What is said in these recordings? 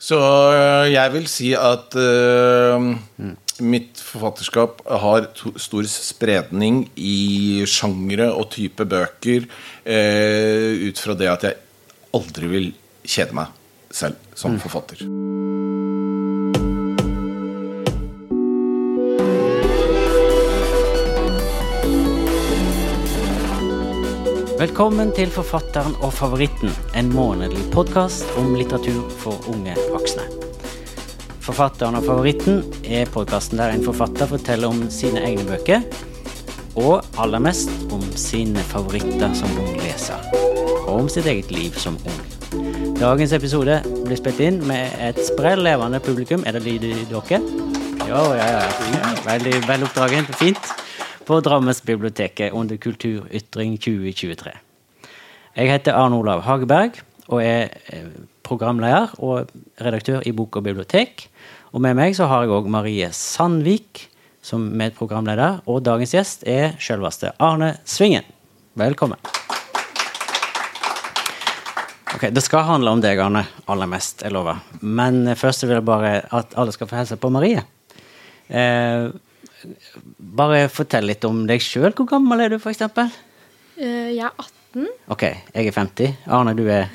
Så øh, jeg vil si at øh, mitt forfatterskap har to, stor spredning i sjangre og type bøker uh, ut fra det at jeg aldri vil kjede meg selv som forfatter. Velkommen til Forfatteren og favoritten, en månedlig podkast om litteratur for unge voksne. Forfatteren og favoritten er podkasten der en forfatter forteller om sine egne bøker, og aller mest om sine favoritter som ung leser, og om sitt eget liv som ung. Dagens episode blir spilt inn med et sprell levende publikum. Er det lyd i dere? Ja, ja, ja. Veldig veloppdragent. Fint på Drammensbiblioteket under Kulturytring 2023. Jeg heter Arne Olav Hageberg og er eh, programleder og redaktør i Bok og bibliotek. Og med meg så har jeg òg Marie Sandvik som medprogramleder, og dagens gjest er selveste Arne Svingen. Velkommen. Ok, Det skal handle om deg, Arne, aller mest, jeg lover. Men først vil jeg bare at alle skal få hilse på Marie. Eh, bare fortell litt om deg sjøl. Hvor gammel er du, f.eks.? Uh, jeg er 18. Ok, jeg er 50. Arne, du er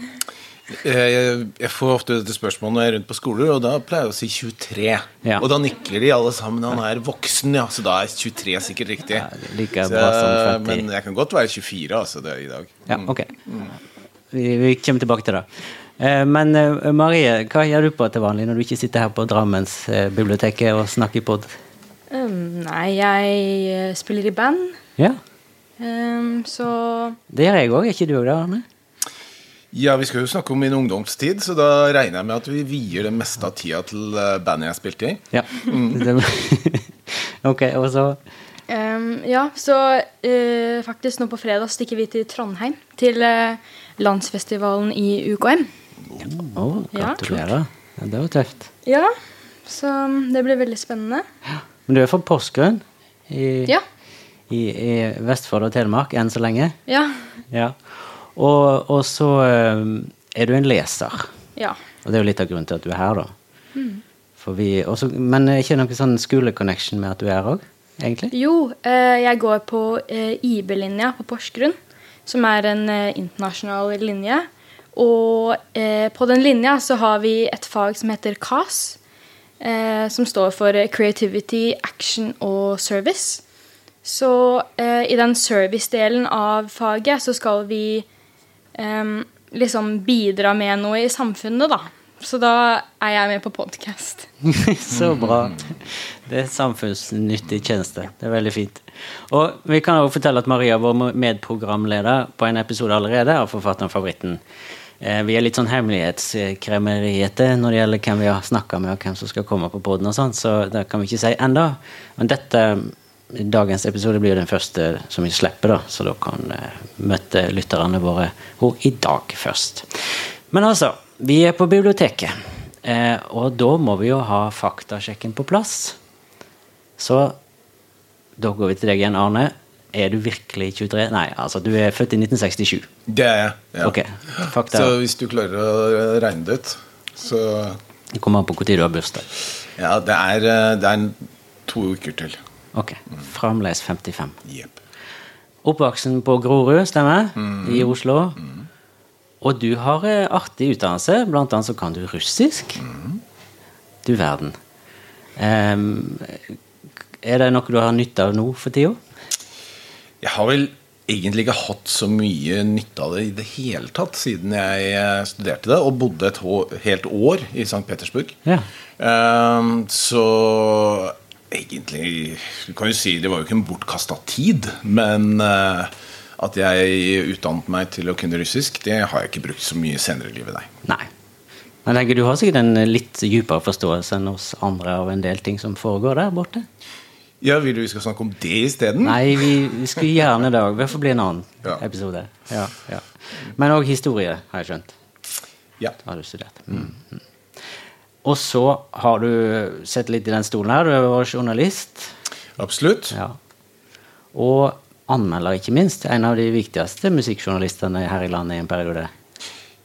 Jeg, jeg får ofte dette spørsmålet når jeg er rundt på skoler, og da pleier jeg å si 23. Ja. Og da nikler de alle sammen. Han er voksen, ja, så da er 23 sikkert riktig. Ja, like Så, som 50. men jeg kan godt være 24 altså, det i dag. Ja, ok. Vi, vi kommer tilbake til det. Eh, Men eh, Marie, hva gjør du på til vanlig når du ikke sitter her på Drammens eh, biblioteket og snakker i pod? Um, nei, jeg eh, spiller i band. Ja, Um, så det gjør jeg òg. Er ikke du òg det, Arne? Ja, vi skal jo snakke om min ungdomstid, så da regner jeg med at vi vier det meste av tida til eh, bandet jeg spilte i. Ja. Mm. ok, og så um, Ja, så uh, faktisk nå på fredag stikker vi til Trondheim. Til uh, landsfestivalen i UKM. Oh, Ja, gratulerer. Ja, det var tøft. Ja, så det blir veldig spennende. Men du er fra Porsgrunn i, Ja. i, i Vestfold og Telemark enn så lenge? Ja. Ja. Og, og så eh, er du en leser. Ja. Og det er jo litt av grunnen til at du er her, da. For vi, også, men er ikke noe sånn skoleconnection med at du er her òg, egentlig? Jo, eh, jeg går på eh, IB-linja på Porsgrunn, som er en internasjonal linje. Og eh, på den linja så har vi et fag som heter CAS, eh, som står for Creativity, Action og Service. Så eh, i den service-delen av faget så skal vi eh, liksom bidra med noe i samfunnet, da. Så da er jeg med på podcast. så bra. Det er samfunnsnyttig tjeneste. Det er veldig fint. Og vi kan også fortelle at Maria vår medprogramleder på en episode allerede av Forfatteren Favoritten. Eh, Vi er litt sånn hemmelighetskremmeriete når det gjelder hvem vi har snakka med, og hvem som skal komme på poden og sånt, så det kan vi ikke si enda. Men dette, dagens episode blir den første som vi slipper, da, så da kan eh, møte lytterne våre hvor i dag først. Men altså, vi er på biblioteket, eh, og da må vi jo ha faktasjekken på plass. Så da går vi til deg igjen, Arne. Er du virkelig 23? Nei, altså, du er født i 1967. Det er jeg. Ja. Ok, fakta. Så hvis du klarer å regne det ut, så Det kommer an på når du har bursdag. Ja, det er, eh, det er to uker til. Ok, Fremdeles 55. Yep. Oppvoksen på Grorud, stemmer? I Oslo. Og du har eh, artig utdannelse. Blant annet så kan du russisk. Du verden. Um, er det noe du har nytte av nå for tida? Jeg har vel egentlig ikke hatt så mye nytte av det i det hele tatt siden jeg eh, studerte det og bodde et helt år i St. Petersburg. Ja. Um, så egentlig Du kan jo si det var jo ikke en bortkasta tid, men uh, at jeg utdannet meg til å kunne russisk, det har jeg ikke brukt så mye senere i livet, nei. Nei. Men du har sikkert en litt dypere forståelse enn oss andre av en del ting som foregår der borte? Ja, Vil du vi skal snakke om det isteden? Nei, vi, vi skulle gjerne det òg. Det får bli en annen Ja. episode. Ja, ja. Men òg historie, har jeg skjønt. Ja. Har du studert. Mm. mm. Og så har du sett litt i den stolen her. Du har vår journalist. Absolutt. Ja. Og anmelder, ikke minst. En av de viktigste musikkjournalistene her i landet i en periode.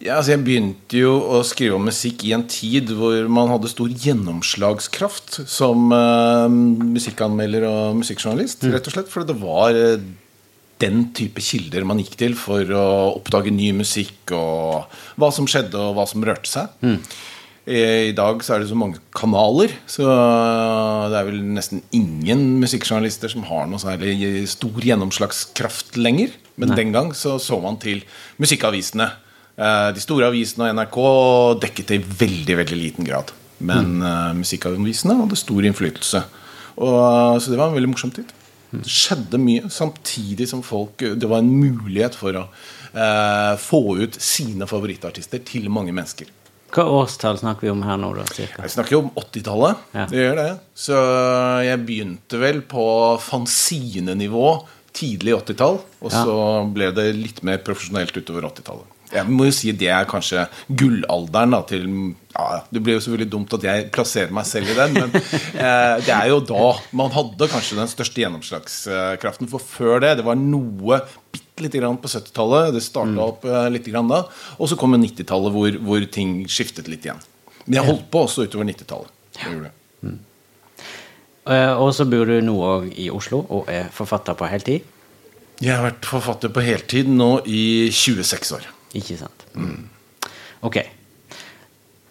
Ja, altså jeg begynte jo å skrive om musikk i en tid hvor man hadde stor gjennomslagskraft som uh, musikkanmelder og musikkjournalist. rett og slett, For det var uh, den type kilder man gikk til for å oppdage ny musikk og hva som skjedde, og hva som rørte seg. Mm. I, I dag så er det så mange kanaler, så det er vel nesten ingen musikkjournalister som har noe særlig stor gjennomslagskraft lenger. Men Nei. den gang så så man til musikkavisene. Eh, de store avisene og NRK dekket det i veldig veldig liten grad. Men mm. uh, musikkavisene hadde stor innflytelse. Og, så det var en veldig morsom tid. Det skjedde mye, samtidig som folk Det var en mulighet for å uh, få ut sine favorittartister til mange mennesker. Hva årstall snakker vi om her nå? da, cirka? Jeg snakker jo om 80-tallet. Ja. Det gjør det. Så jeg begynte vel på fanzinenivå tidlig 80-tall. Og ja. så ble det litt mer profesjonelt utover 80-tallet. Jeg må jo si Det er kanskje gullalderen da, til ja, Det blir jo selvfølgelig dumt at jeg plasserer meg selv i den, men eh, det er jo da man hadde kanskje den største gjennomslagskraften. For før det, det var noe bitte lite grann på 70-tallet. Det starta mm. opp eh, litt grann da. Og så kom 90-tallet, hvor, hvor, ting skiftet litt igjen. Men jeg holdt på også utover 90-tallet. Mm. Eh, og så bor du nå òg i Oslo og er forfatter på heltid? Jeg har vært forfatter på heltid nå i 26 år. Ikke sant. Mm. Ok.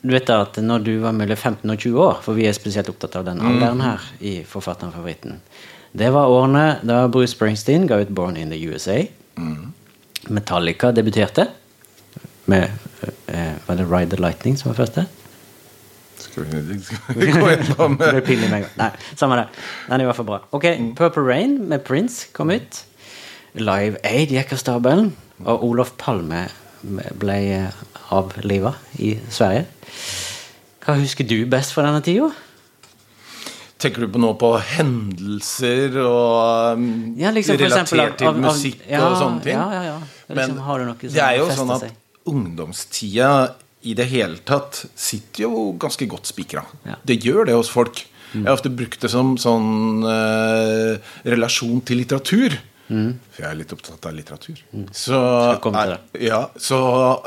Du vet da at når du var mellom 15 og 20 år, for vi er spesielt opptatt av den alderen her i Forfatteren favoritten, det var årene da Bruce Springsteen ga ut 'Born in the USA'. Mm. Metallica debuterte med eh, Var det 'Ride the Lightning' som var første? Skal vi, skal vi gå gjennom Nei, samme det. Den er i hvert fall bra. Ok, mm. 'Purple Rain' med Prince kom ut. Live Aid gikk av stabelen. Og Olof Palme ble avliva i Sverige. Hva husker du best fra denne tida? Tenker du på nå på hendelser og um, ja, liksom, relatert til av, av, musikk ja, og sånne ting? Ja, ja, ja. Liksom, Men det er jo sånn at seg? ungdomstida i det hele tatt sitter jo ganske godt spikra. Ja. Det gjør det hos folk. Mm. Jeg har ofte brukt det som sånn eh, relasjon til litteratur. Mm. For jeg er litt opptatt av litteratur. Mm. Så, er, ja, så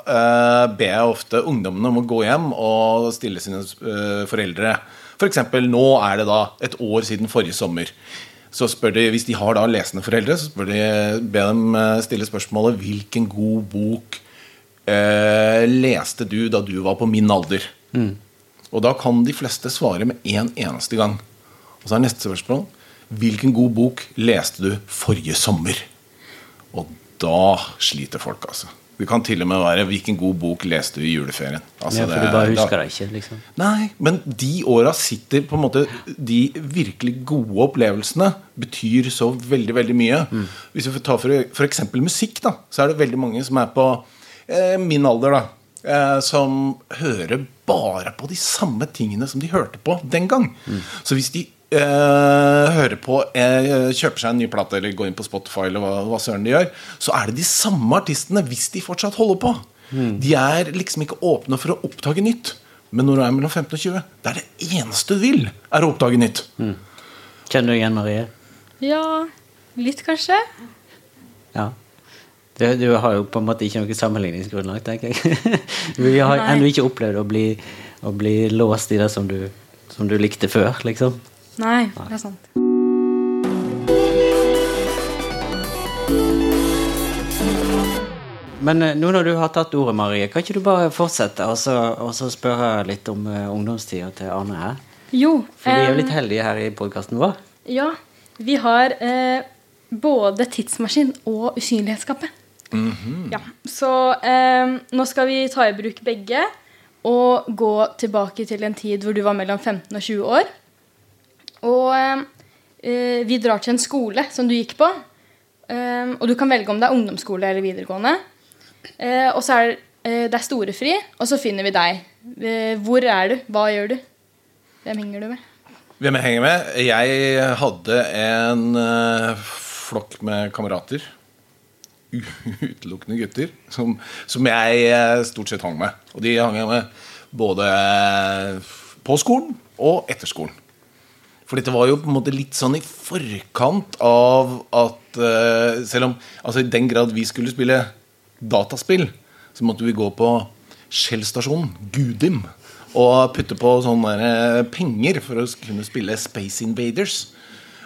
uh, ber jeg ofte ungdommene om å gå hjem og stille sine uh, foreldre F.eks. For nå er det da et år siden forrige sommer. Så spør de, Hvis de har da lesende foreldre, så spør de, be dem eh, stille spørsmålet hvilken god bok uh, leste du da du var på min alder? Mm. Og da kan de fleste svare med én en eneste gang. Og så er neste spørsmål Hvilken god bok leste du forrige sommer? Og da sliter folk, altså. Det kan til og med være 'Hvilken god bok leste du i juleferien?' Altså, ja, for du bare husker det ikke, liksom. Nei, men de åra sitter på en måte De virkelig gode opplevelsene betyr så veldig, veldig mye. Mm. Hvis vi får ta for eksempel musikk, da, så er det veldig mange som er på eh, min alder, da. Eh, som hører bare på de samme tingene som de hørte på den gang. Mm. Så hvis de hører på, uh, kjøper seg en ny plate eller går inn på Spotify, eller hva, hva søren de gjør, så er det de samme artistene hvis de fortsatt holder på. Mm. De er liksom ikke åpne for å oppdage nytt. Men når du er mellom 15 og 20, det er det eneste du vil, er å oppdage nytt. Mm. Kjenner du igjen Marie? Ja, litt kanskje. Ja. Du, du, har jo på en måte ikke noe sammenligningsgrunnlag, tenker jeg. Vi har ennå ikke opplevd å bli, å bli, låst i det som du, som du likte før, liksom. Nei, det er sant. Men eh, nå når du har tatt ordet, Marie, kan ikke du bare fortsette og så spørre litt om uh, ungdomstida til Arne her? Jo. For vi er jo litt heldige her i podkasten vår. Ja. Vi har eh, både tidsmaskin og usynlighetsskapet. Mm -hmm. Ja, Så eh, nå skal vi ta i bruk begge og gå tilbake til en tid hvor du var mellom 15 og 20 år. Og eh, vi drar til en skole som du gikk på. Eh, og du kan velge om det er ungdomsskole eller videregående. Eh, og så er eh, det er storefri, og så finner vi deg. Eh, hvor er du? Hva gjør du? Hvem henger du med? Hvem jeg henger med? Jeg hadde en flokk med kamerater. Utelukkende gutter. Som, som, jeg stort sett hang med. Og de hang jeg med både på skolen og etter skolen. For dette var jo på en måte litt sånn i forkant av at uh, Selv om altså i den grad vi skulle spille dataspill, så måtte vi gå på Shell-stasjonen, Gudim, og putte på sånne penger for å kunne spille Space Invaders.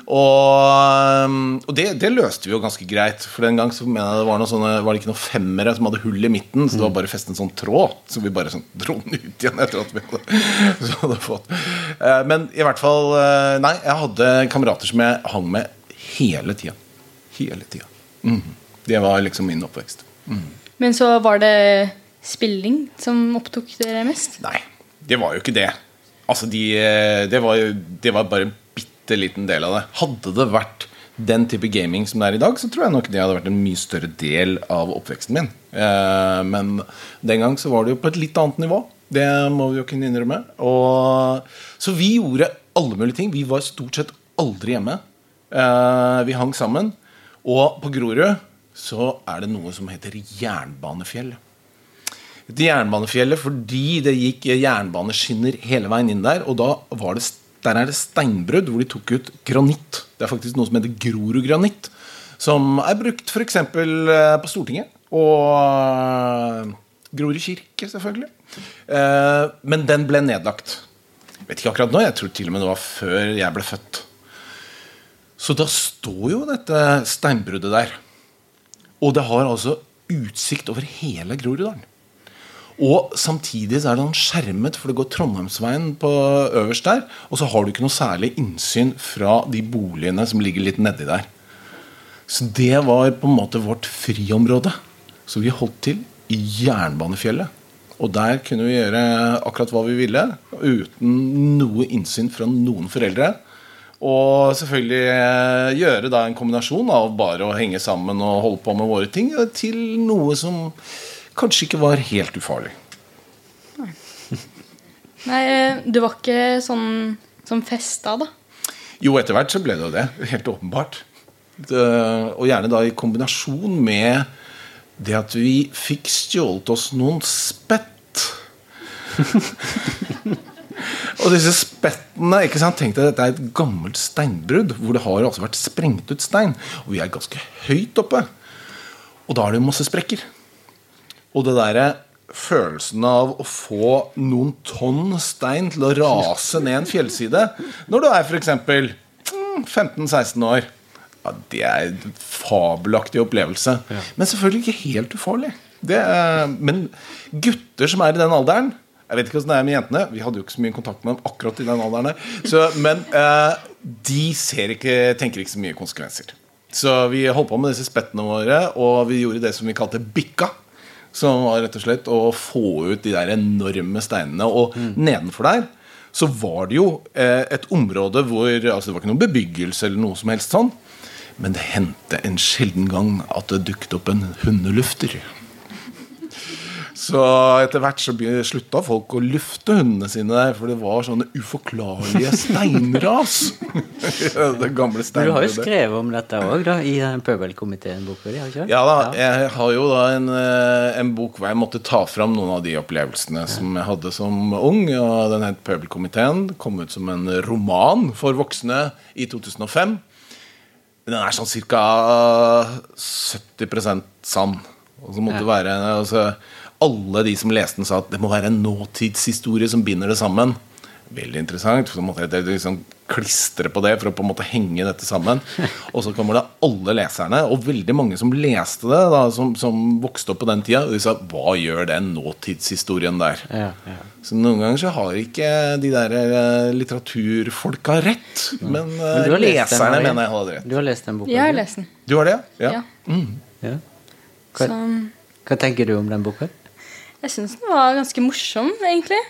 Og, og det, det, løste vi jo ganske greit. For den gang så mener jeg det var, sånne, var det ikke noen femmere som hadde hull i midten. Så det var bare festet en sånn tråd, så vi bare sånn dro den ut igjen etter at vi hadde, hadde fått eh, Men i hvert fall eh, Nei, jeg hadde kamerater som jeg hang med hele tida. Hele tida. Mm. Det var liksom min oppvekst. Mm. Men så var det spilling som opptok dere mest? Nei, det var jo ikke det. Altså, de, eh, det, var, det var bare bitte liten del av det. Hadde det vært den type gaming som det er i dag, så tror jeg nok det hadde vært en mye større del av oppveksten min. Eh, men den gang så var det jo på et litt annet nivå. Det må vi jo kunne innrømme. Og, så vi gjorde alle mulige ting. Vi var stort sett aldri hjemme. Eh, vi hang sammen. Og på Grorud så er det noe som heter Jernbanefjell. Et jernbanefjellet fordi det gikk jernbaneskinner hele veien inn der. Og da var det der er det steinbrudd hvor de tok ut granitt. Det er faktisk noe som heter Grorudgranitt. Som er brukt f.eks. Eh, på Stortinget. Og eh, Grorud kirke, selvfølgelig. Eh, men den ble nedlagt. Jeg vet ikke akkurat nå, jeg tror til og med det var før jeg ble født. Så da står jo dette steinbruddet der. Og det har altså utsikt over hele Groruddalen. Og samtidig så er det sånn skjermet, for det går Trondheimsveien på øverst der. Og så har du ikke noe særlig innsyn fra de boligene som ligger litt nedi der. Så det var på en måte vårt friområde. Så vi holdt til i Jernbanefjellet. Og der kunne vi gjøre akkurat hva vi ville, uten noe innsyn fra noen foreldre. Og selvfølgelig eh, gjøre da en kombinasjon av bare å henge sammen og holde på med våre ting, til noe som kanskje ikke var helt ufarlig. Nei, Nei eh, du var ikke sånn som festa, da? Jo, etter hvert så ble det jo det. Helt åpenbart. Det, og gjerne da i kombinasjon med det at vi fikk stjålet oss noen spett. og disse spettene ikke sant? Tenk deg, Dette er et gammelt steinbrudd hvor det har altså vært sprengt ut stein. Og vi er ganske høyt oppe. Og da er det masse sprekker. Og det derre følelsen av å få noen tonn stein til å rase ned en fjellside når du er f.eks. 15-16 år ja, Det er en fabelaktig opplevelse. Ja. Men selvfølgelig ikke helt ufarlig. Er, men gutter som er i den alderen Jeg vet ikke åssen det er med jentene. Vi hadde jo ikke så mye kontakt med dem akkurat i den alderen. Så, men eh, de ikke, tenker ikke så mye konsekvenser. Så vi holdt på med disse spettene våre, og vi gjorde det som vi kalte bikka. Som var rett og slett å få ut de der enorme steinene. Og mm. nedenfor der så var det jo eh, et område hvor altså Det var ikke noen bebyggelse eller noe som helst sånn. Men det hendte en sjelden gang at det dukket opp en hundelufter. Så etter hvert så slutta folk å lufte hundene sine for det var sånne uforklarlige steinras. det gamle Men du har jo skrevet om dette òg, i Pøbelkomiteen-boka di? Ja da, jeg har jo da en, eh, en, bok hvor jeg måtte ta fram noen av de opplevelsene ja. som jeg hadde som ung. og Den het Pøbelkomiteen. Kom ut som en roman for voksne i 2005. Den er sånn ca. 70% sann. Og så måtte ja. være altså, alle de som leste den, sa at det må være en nåtidshistorie som binder det sammen. Veldig interessant. Så måtte jeg liksom klistre på det for å på en måte henge dette sammen. Og så kommer det alle leserne, og veldig mange som leste det, da, som, som, vokste opp på den tida. Og de sa 'hva gjør den nåtidshistorien der'? Ja, ja. Så noen ganger så har ikke de der uh, litteraturfolka rett. Men, uh, men leserne mener jeg hadde rett. Du har lest den boka? Jeg har lest den. Du har det, ja? ja. Mm. Hva, hva tenker du om den boka? Jeg syns den var ganske morsom, egentlig.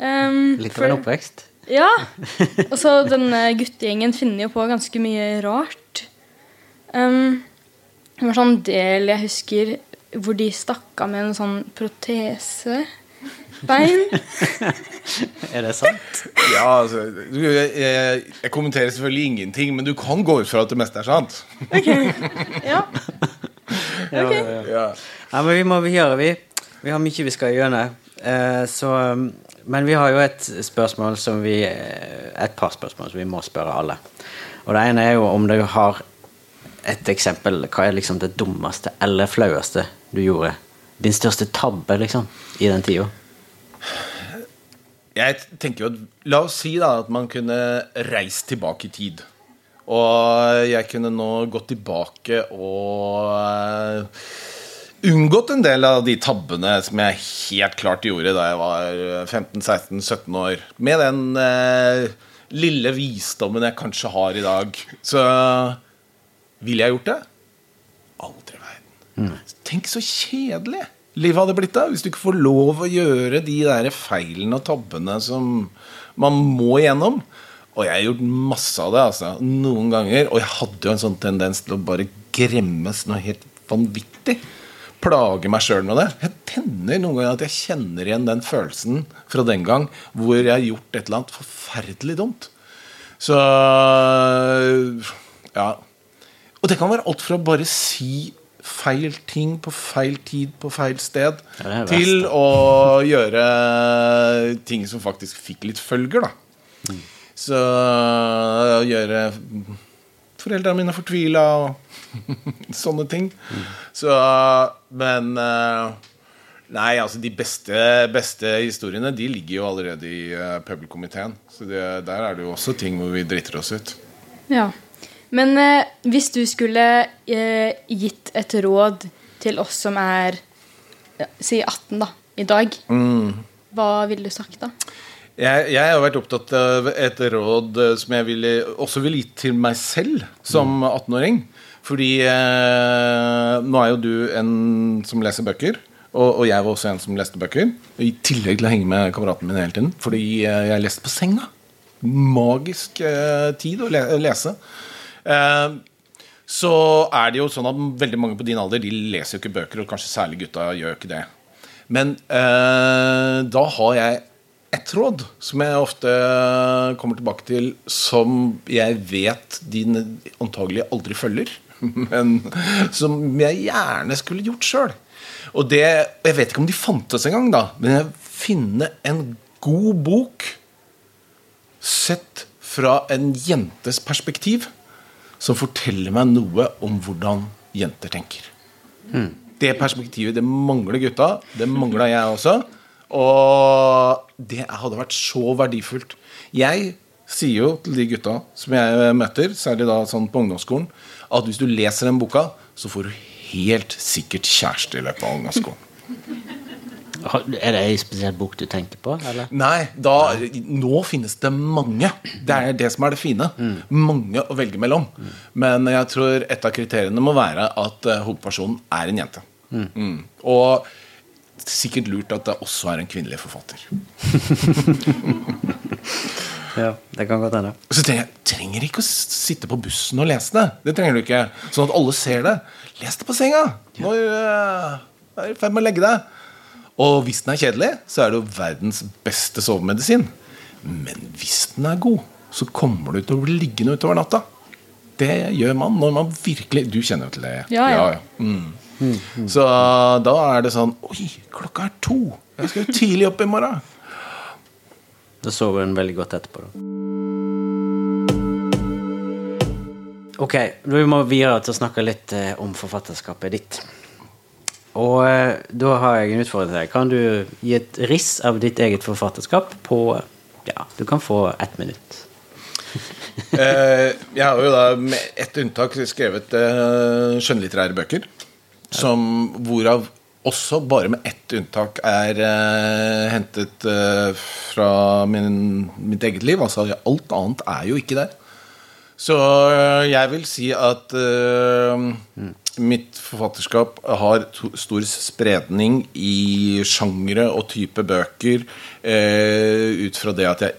Um, Litt av en oppvekst? Ja. Og så denne guttegjengen finner jo på ganske mye rart. Um, det var sånn del jeg husker hvor de stakk av med en sånn protese. Bein. er det sant? Ja, altså jeg, jeg, jeg, kommenterer selvfølgelig ingenting, men du kan gå ut fra at det meste er sant. ok, ja. Okay. Ja, ja, ja. ja, men vi må gjøre, vi. Vi har mye vi skal gjennom. Eh, så, men vi har jo et spørsmål som vi eh, Et par spørsmål som vi må spørre alle. Og det ene er jo om du har et eksempel. Hva er liksom det dummeste eller flaueste du gjorde din største tabbe, liksom, i den tida? Jeg tenker jo at La oss si da at man kunne reist tilbake i tid. Og jeg kunne nå gått tilbake og uh, unngått en del av de tabbene som jeg helt klart gjorde da jeg var 15-16-17 år. Med den eh, lille visdommen jeg kanskje har i dag. Så ville jeg gjort det? Aldri i verden. Tenk så kjedelig livet hadde blitt da hvis du ikke får lov å gjøre de der feilene og tabbene som man må igjennom. Og jeg har gjort masse av det, altså. Noen ganger. Og jeg hadde jo en sånn tendens til å bare gremmes noe helt vanvittig. Plage meg sjøl med det. Jeg tenner noen ganger at jeg kjenner igjen den følelsen fra den gang hvor jeg har gjort et eller annet forferdelig dumt. Så Ja. Og det kan være alt fra å bare si feil ting på feil tid på feil sted, Ja, til å gjøre ting som faktisk fikk litt følger, da. Så å gjøre foreldrene mine fortvila og sånne ting. Så Men eh, Nei, altså de beste, beste historiene De ligger jo allerede i uh, Pøbelkomiteen. Så det, der er det jo også ting hvor vi driter oss ut. Ja. Men eh, hvis du skulle eh, gitt et råd til oss som er ja, si 18 da, i dag, hva ville du sagt da? Jeg, jeg har vært opptatt av et råd eh, som jeg ville, også ville gitt til meg selv som 18-åring. Fordi eh, nå er jo du en som leser bøker. Og, og jeg var også en som leste bøker. I tillegg til å henge med kameraten min hele tiden. Fordi eh, jeg leste på senga. Magisk eh, tid å le lese. Eh, så er det jo sånn at veldig mange på din alder De leser jo ikke bøker, og kanskje særlig gutta gjør ikke det. Men eh, da har jeg et råd som jeg ofte kommer tilbake til, som jeg vet de antagelig aldri følger, men som jeg gjerne skulle gjort sjøl. Og det Jeg vet ikke om de fantes engang, da, men jeg finne en god bok sett fra en jentes perspektiv som forteller meg noe om hvordan jenter tenker. Det perspektivet det mangler gutta. Det mangla jeg også. Og det hadde vært så verdifullt. Jeg sier jo til de gutta som jeg møter, særlig da sånn på ungdomsskolen, at hvis du leser den boka, så får du helt sikkert kjæreste i løpet av ungdomsskolen. Er det ei spesiell bok du tenker på? Eller? Nei, da, nå finnes det mange. Det er det som er det fine. Mange å velge mellom. Men jeg tror et av kriteriene må være at eh, hovedpersonen er en jente. Mm. Og sikkert lurt at det også er en kvinnelig forfatter. Ja, det kan godt hende. Så tenker jeg trenger ikke å sitte på bussen og lese det. Det trenger du ikke. Sånn at alle ser det. Les det på senga når uh, er i ferd med å legge deg. Og hvis den er kjedelig, så er det jo verdens beste sovemedisin. Men hvis den er god, så kommer du til å bli liggende utover natta. Det gjør man når man virkelig Du kjenner jo til det. Ja, ja. Mm. Så da er det sånn Oi, klokka er to. Jeg skal jo tidlig opp i morgen. Da sover hun veldig godt etterpå, da. Ok, vi må videre til å snakke litt eh, om forfatterskapet ditt. Og eh, da har jeg en utfordring til deg. Kan du gi et riss av ditt eget forfatterskap på Ja, du kan få ett minutt. Eh, jeg har jo da med ett unntak skrevet skjønnlitterære bøker. Som, hvorav også bare med ett unntak er eh, hentet eh, fra min, mitt eget liv. Altså alt annet er jo ikke der. Så øh, jeg vil si at øh, mitt forfatterskap har to, stor spredning i sjangre og type bøker øh, ut fra det at jeg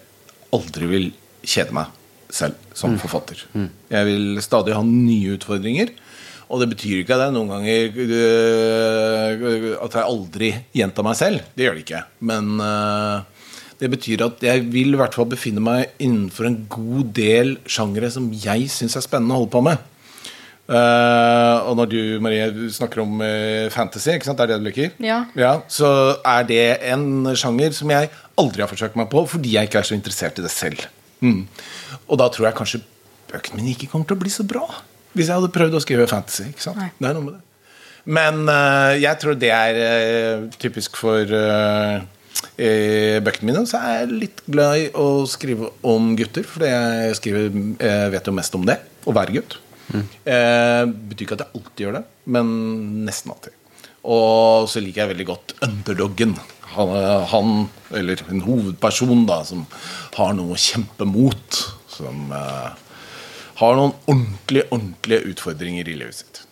aldri vil kjede meg selv som forfatter. Jeg vil stadig ha nye utfordringer. Og det betyr ikke at jeg noen ganger øh, At jeg aldri gjentar meg selv. Det gjør det ikke. Men øh, det betyr at jeg vil i hvert fall befinne meg innenfor en god del sjangere som jeg syns er spennende å holde på med. Uh, og når du Marie, snakker om uh, fantasy, ikke sant? det er det du liker? Ja. Så er det en sjanger som jeg aldri har forsøkt meg på fordi jeg ikke er så interessert i det selv. Mm. Og da tror jeg kanskje bøkene mine ikke kommer til å bli så bra hvis jeg hadde prøvd å skrive fantasy. ikke sant? Nei. Det er noe med det. Men uh, jeg tror det er uh, typisk for uh, bøkene mine. Så er jeg litt glad i å skrive om gutter, for jeg skriver, vet jo mest om det. Å være gutt. Eh, betyr ikke at jeg alltid gjør det, men nesten alltid. Og så liker jeg veldig godt underdoggen. Han, han eller en hovedperson, da, som har noe å kjempe mot. Som eh, har noen ordentlige, ordentlige utfordringer i livet sitt.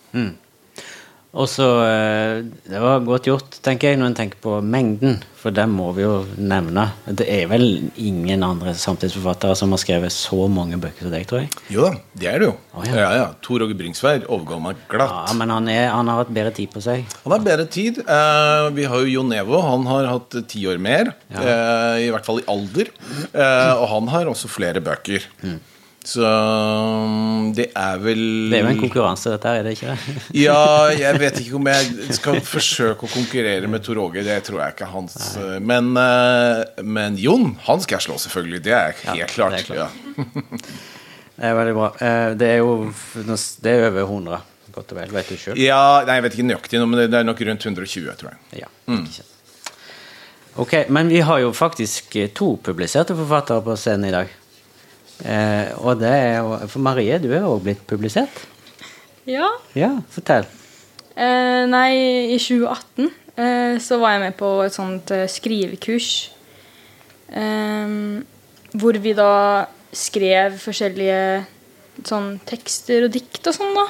Og så eh, Det var godt gjort, tenker jeg, når en tenker på mengden. For den må vi jo nevne. Det er vel ingen andre samtidsforfattere som har skrevet så mange bøker som deg, tror jeg. Jo da, det er det jo. Oh, ja. ja. Ja, Tor Åge Bringsværd overgår meg glatt. Ja, Men han, er, han har hatt bedre tid på seg. Han har bedre tid. Eh, vi har jo Jon Evo. Han har hatt ti år mer. Eh, I hvert fall i alder. Eh, og han har også flere bøker. Så mm, det er vel Det er jo en konkurranse, dette her, er det ikke det? Ja, jeg vet ikke om jeg skal forsøke å konkurrere med Tor Åge. Det tror jeg ikke er hans. Men, eh, men Jon, han skal jeg slå, selvfølgelig. Det er helt Ja, klart. det er klart. Ja. Det er veldig bra. Eh, Det er jo det er over 100, godt og vel. Vet du sjøl? ja, nei, Jeg vet ikke nøyaktig, men det er nok rundt 120, tror jeg. Ja. ikke sant. Ok, men vi har jo faktisk eh, to publiserte forfattere på scenen i dag. Eh, og det er jo For Marie, du er jo blitt publisert. Ja. Ja, fortell. Eh, nei, i 2018 eh, så var jeg med på et sånt eh, skrivekurs. Eh, hvor vi da skrev forskjellige sånn tekster og dikt og sånn, da.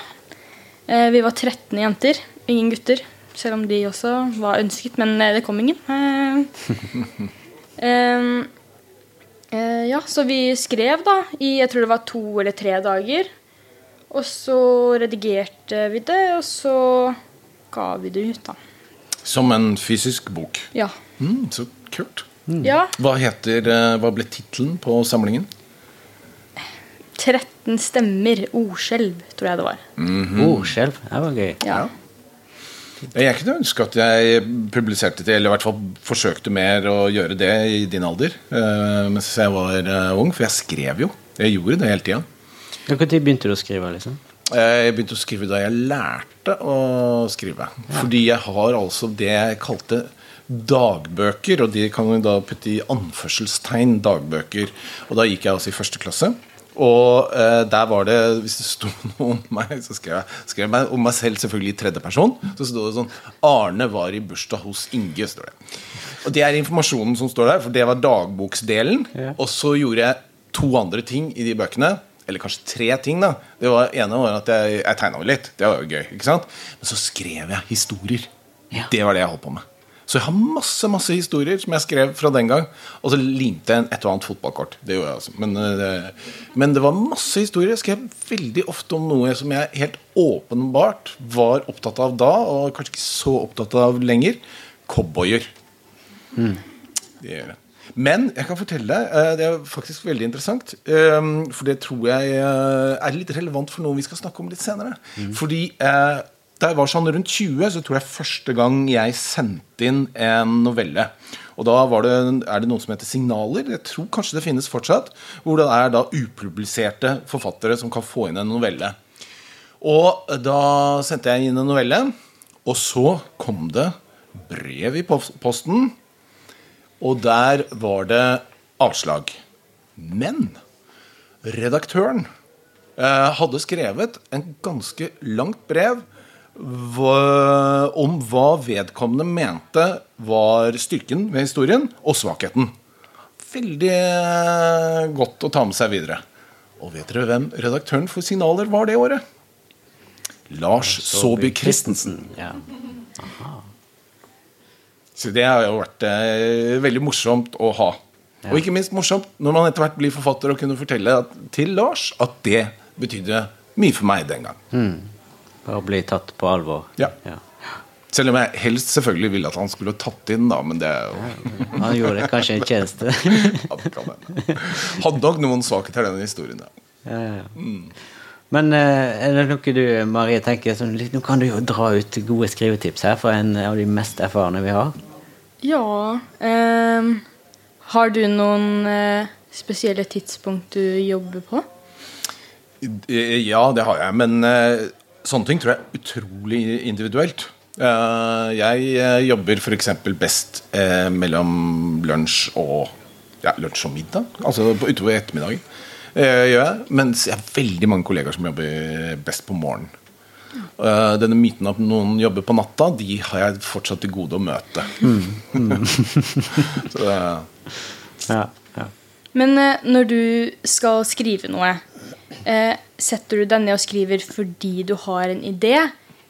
Eh, vi var 13 jenter, ingen gutter. Selv om de også var ønsket, men det kom ingen. Eh, eh, ja, så vi skrev da i jeg tror det var to eller tre dager. Og så redigerte vi det, og så ga vi det ut, da. Som en fysisk bok. Ja. Mm, så kult. ja. Hva, heter, eh, hva ble tittelen på samlingen? 13 stemmer. Ordskjelv, tror jeg det var. Ordskjelv. Det var gøy. Ja. Jeg kunne ønske at jeg publiserte det, eller i hvert fall forsøkte mer å gjøre det i din alder. eh, mens jeg var eh, ung, for jeg skrev jo. Jeg gjorde det hele tida. Når begynte du å skrive? liksom? Eh, Jeg begynte å skrive da jeg lærte å skrive. Fordi jeg har altså det jeg kalte dagbøker, og de kan du da putte i anførselstegn dagbøker. Og da gikk jeg altså i første klasse. Og eh, der var det Hvis det sto noe om meg, så skrev jeg, skrev meg om meg selv selvfølgelig i tredje person. Så sto det sånn 'Arne var i bursdag hos Inge'. står det. Og det er informasjonen som står der, for det var dagboksdelen. Ja. Og så gjorde jeg to andre ting i de bøkene. Eller kanskje tre ting. da Det var ene var at jeg, jeg tegna litt. Det var jo gøy. ikke sant Men så skrev jeg historier. Ja. Det var det jeg holdt på med. Så jeg har masse masse historier som jeg skrev fra den gang. Og så limte jeg et og annet fotballkort. Det gjorde jeg altså. Men, eh, det, men det var masse historier. Jeg skrev veldig ofte om noe som jeg helt åpenbart var opptatt av da, og kanskje ikke så opptatt av lenger. Cowboyer. Det gjør det. Men jeg kan fortelle deg, eh, det er faktisk veldig interessant. eh, For det tror jeg eh, er litt relevant for noe vi skal snakke om litt senere. Fordi eh, da jeg var sånn rundt 20, så tror jeg første gang jeg sendte inn en novelle. Og da det, er det noe som heter signaler. Jeg tror kanskje det finnes fortsatt. Hvor det er da upubliserte forfattere som kan få inn en novelle. Og da sendte jeg inn en novelle, og så kom det brev i posten. Og der var det avslag. Men redaktøren eh, hadde skrevet en ganske langt brev hva, om hva vedkommende mente var styrken ved historien, og svakheten. Veldig eh, godt å ta med seg videre. Og vet dere hvem redaktøren for Signaler var det året? Lars Saabye Christensen. Ja. Så det har jo vært eh, veldig morsomt å ha. Og ikke minst morsomt når man etter hvert blir forfatter og kunne fortelle at, til Lars at det betydde mye for meg den gang. Bare bli tatt på alvor. Ja. Ja. Selv om jeg helst selvfølgelig ville at han skulle tatt inn, da, men det er jo Han gjorde kanskje en tjeneste. Ja, det kan hende. Hadde nok noen svakheter, denne historien. Ja. Ja, ja. Men eh, er det noe du, Marie, tenker sånn, Nå kan du jo dra ut gode skrivetips her for en av de mest erfarne vi har. Ja ehm, Har du noen eh, spesielle tidspunkt du jobber på? Eh, Ja, det har jeg. Men eh, Sånne ting tror jeg er utrolig individuelt. Eh, jeg eh, jobber f.eks. best eh, mellom lunsj og ja, lunsj og middag. Altså på- utover ettermiddagen. eh, gjør jeg. Mens jeg har veldig mange kollegaer som jobber best på morgenen. Eh, denne myten at noen jobber på natta, de har jeg fortsatt til gode å møte. Så det, Ja, ja. Men når du skal skrive noe, eh, setter du deg ned og skriver fordi du har en idé?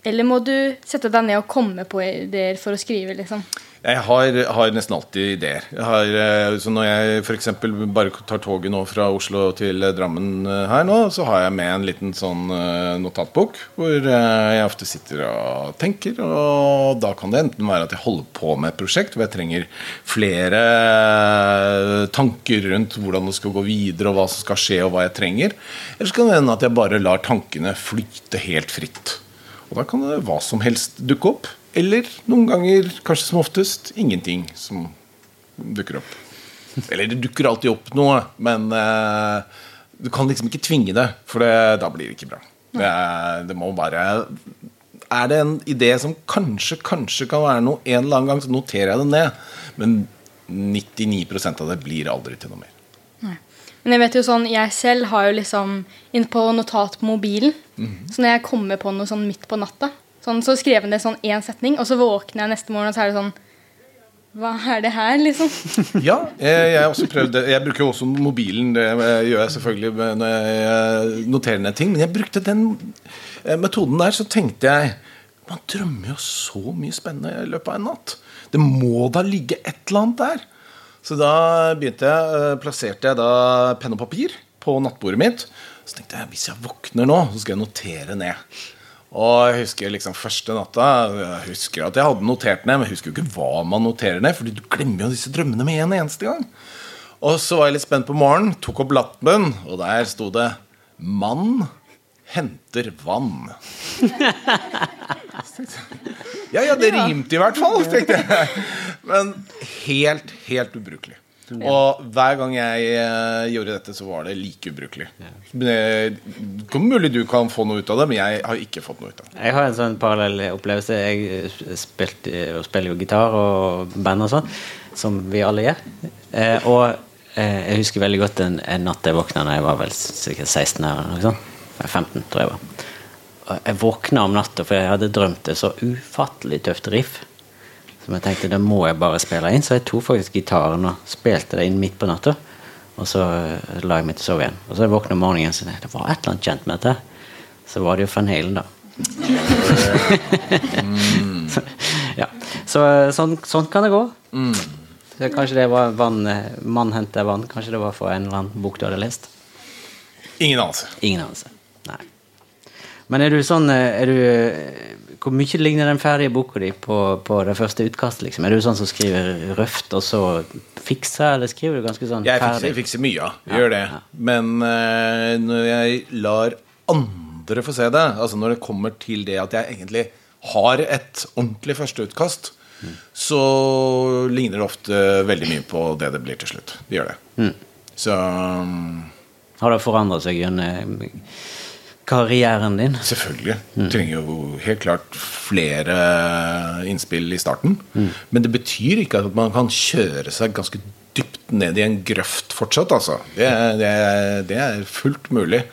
Eller må du sette deg ned og komme på ideer for å skrive? liksom? Jeg har, har nesten alltid ideer. Jeg har, eh, så når jeg f.eks. bare tar toget nå fra Oslo til eh, Drammen eh, her nå, så har jeg med en liten sånn notatbok hvor jeg ofte sitter og tenker. Og da kan det enten være at jeg holder på med et prosjekt hvor jeg trenger flere tanker rundt hvordan det skal gå videre, og hva som skal skje, og hva jeg trenger. Eller så kan det hende at jeg bare lar tankene flyte helt fritt. Og da kan det hva som helst dukke opp. Eller noen ganger, kanskje som oftest, ingenting som dukker opp. Eller det dukker alltid opp noe, men eh, du kan liksom ikke tvinge det, for det, da blir det ikke bra. Det, det må bare Er det en idé som kanskje, kanskje kan være noe en eller annen gang, så noterer jeg det ned. Men 99 av det blir aldri til noe mer. Men jeg vet jo sånn, jeg selv har jo liksom inne på notat på mobilen. Så når jeg kommer på noe sånn midt på natta, sånn, så skrev han det sånn én setning, og så våkner jeg neste morgen, og så er det sånn Hva er det her, liksom? Ja, jeg, jeg også prøvd det. Jeg bruker jo også mobilen. Det gjør jeg selvfølgelig når jeg noterer ned ting. Men jeg brukte den eh, metoden der, så tenkte jeg Man drømmer jo så mye spennende i løpet av en natt. Det må da ligge et eller annet der. Så da begynte jeg, eh, plasserte jeg da penn og papir på nattbordet mitt. Så tenkte jeg hvis jeg våkner nå, så skal jeg notere ned. Og jeg husker liksom første natta Jeg husker at jeg hadde notert ned, men jeg husker jo ikke hva man noterer ned. Fordi du glemmer jo disse drømmene med en eneste gang. Og så var jeg litt spent på morgenen, tok opp lappen, og der sto det 'Mann henter vann'. Ja, ja, det rimte i hvert fall, tenkte jeg. Men helt, helt ubrukelig. Og hver gang jeg eh, gjorde dette, så var det like ubrukelig. Det er mulig du kan få noe ut av det, men jeg har ikke fått noe ut av det. Jeg har en sånn parallell opplevelse. Jeg eh, spilte, spiller jo gitar og band og sånn, som vi alle gjør. Eh, og eh, jeg husker veldig godt en, en natt jeg våkna da jeg var vel sikkert 16 eller noe sånt. Nei, 15, tror jeg var. Jeg våkna om natta, for jeg hadde drømt et så ufattelig tøft riff. Som jeg tenkte det må jeg bare spille inn. Så jeg tok faktisk gitaren og spilte det inn midt på natta. Og så eh, la jeg meg til å sove igjen. Og så jeg våkna om morgenen og sa det var et eller annet kjent med dette. Så var det jo Van Halen, da. ja. Så eh, sånn, sånn kan det gå. Så kanskje det var vann, eh, 'Mann henter vann'. Kanskje det var for en eller annen bok du hadde lest. Ingen anelse. Ingen anelse. Nei. Men er du sånn er du, Hvor mye ligner den ferdige boka di på, på det første utkastet? Liksom? Er du sånn som skriver røft, og så fikser, eller skriver du ganske sånn Jeg fikser, ferdig? jeg fikser mye, ja. Jeg Gjør det. ja. Men uh, når jeg lar andre få se det, altså når det kommer til det at jeg egentlig har et ordentlig førsteutkast, så ligner det ofte veldig mye på det det blir til slutt. Det gjør det. Så um, Har det forandret seg gjennom karrieren din? Selvfølgelig. Du trenger jo helt klart flere innspill i starten. Men det betyr ikke at man kan kjøre seg ganske dypt ned i en grøft fortsatt, altså. Det, er- det, er- det er fullt mulig.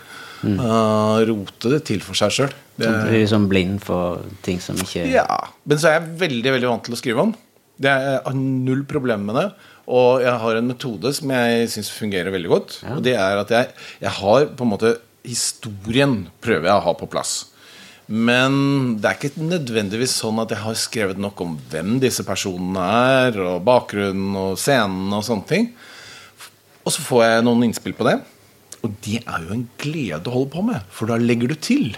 Uh, rote det til for seg sjøl. Du blir liksom blind for ting som ikke Ja. Men så er jeg veldig veldig vant til å skrive om. Det er, jeg har null problemer med det. Og jeg har en metode som jeg syns fungerer veldig godt. Og det er at jeg, jeg har på en måte Historien prøver jeg å ha på plass. Men det er ikke nødvendigvis sånn at jeg har skrevet nok om hvem disse personene er, og bakgrunnen og scenen og sånne ting. Og så får jeg noen innspill på det. Og det er jo en glede å holde på med, for da legger du til.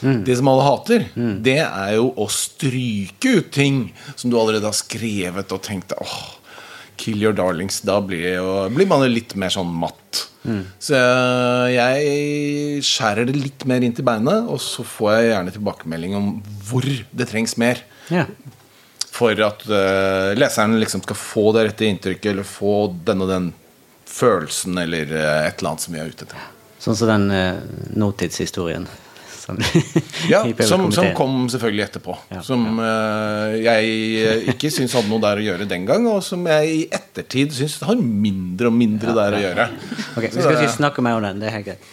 Det som alle hater, det er jo å stryke ut ting som du allerede har skrevet og tenkt åh, kill your darlings. Da blir, jo, blir man jo litt mer sånn matt. Så jeg skjærer det litt mer inn til beinet, og så får jeg gjerne tilbakemelding om hvor det trengs mer Ja. for at uh, leseren liksom skal få det rette inntrykket, eller få den og den følelsen, eller uh, et eller annet som vi er ute etter. Sånn som den uh, nåtidshistorien Sånn, Ja, som, som kom selvfølgelig etterpå. Ja, som ja. jeg eh, ikke syns hadde noe der å gjøre den gang, og som jeg i ettertid syns har mindre og mindre der å gjøre. Ok, Vi skal ikke snakke mer om den. det er helt greit.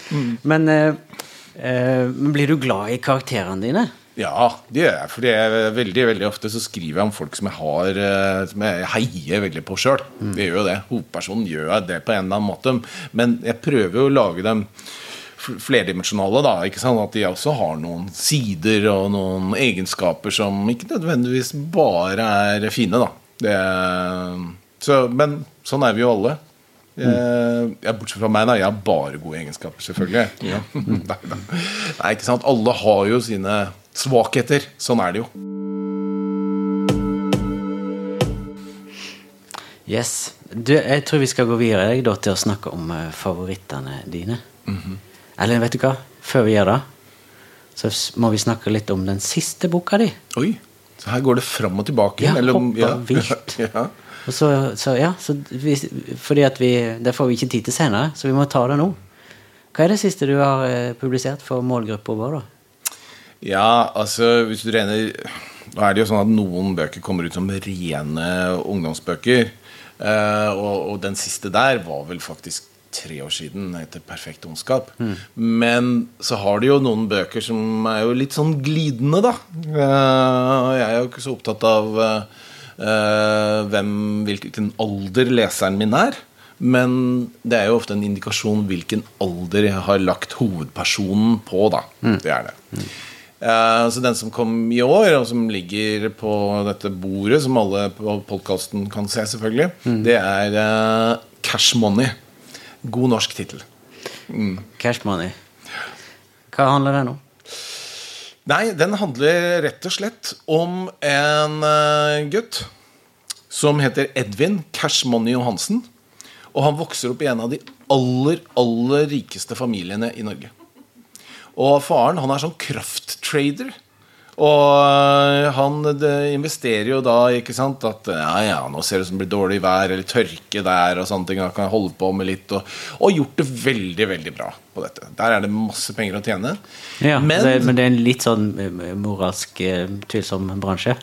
Men uh, uh, blir du glad i karakterene dine? Ja, det gjør jeg. For jeg, veldig veldig ofte så skriver jeg om folk som jeg har eh, Som jeg heier veldig på sjøl. Det gjør jo det. Hovedpersonen gjør jeg det på en eller annen måte. Men jeg prøver jo å lage dem flerdimensjonale, da. ikke sant? At de også har noen sider og noen egenskaper som ikke nødvendigvis bare er fine, da. Det, så, men sånn er vi jo alle. Eh, bortsett fra meg, da. Jeg har bare gode egenskaper, selvfølgelig. Ja. Nei, ikke sant. Alle har jo sine svakheter. Sånn er det jo. Yes. Du, jeg tror vi skal gå videre jeg, da, til å snakke om eh, favorittene dine. Eller vet du hva? Før vi gjør det, så må vi snakke litt om den siste boka di. Oi. Så her går det fram og tilbake. Ja, mellom- hopper vilt. ja. Og så, så ja, så vi, fordi at vi Det får vi ikke tid til senere, så vi må ta det nå. Hva er det siste du har eh, publisert for målgruppa vår, da? Ja, altså hvis du regner Nå er det jo sånn at noen bøker kommer ut som rene ungdomsbøker. Eh, og, og den siste der var vel faktisk tre år siden, etter 'Perfekt ondskap'. Men så har de jo noen bøker som er jo litt sånn glidende, da. Eh, jeg er jo ikke så opptatt av eh, hvem, hvilken alder leseren min er. Men det er jo ofte en indikasjon hvilken alder jeg har lagt hovedpersonen på, da. Det er det. Eh, så den som kom i år, og som ligger på dette bordet, som alle på podkasten kan se, selvfølgelig, det er Cash Money. God norsk tittel. Cash Money. Hva handler den om? Nei, den handler rett og slett om en eh, gutt som heter Edvin Cash Money Johansen. Og han vokser opp i en av de aller, aller rikeste familiene i Norge. Og faren han er sånn krafttrader. Og øh, han investerer jo da ikke sant at ja, ja, nå ser det ut som det blir dårlig vær eller tørke der og sånne ting. Da kan jeg holde på med litt og, og gjort det veldig, veldig bra på dette. Der er det masse penger å tjene. Ja, Men- det, men det er en litt sånn eh, moralsk eh, tvilsom bransje,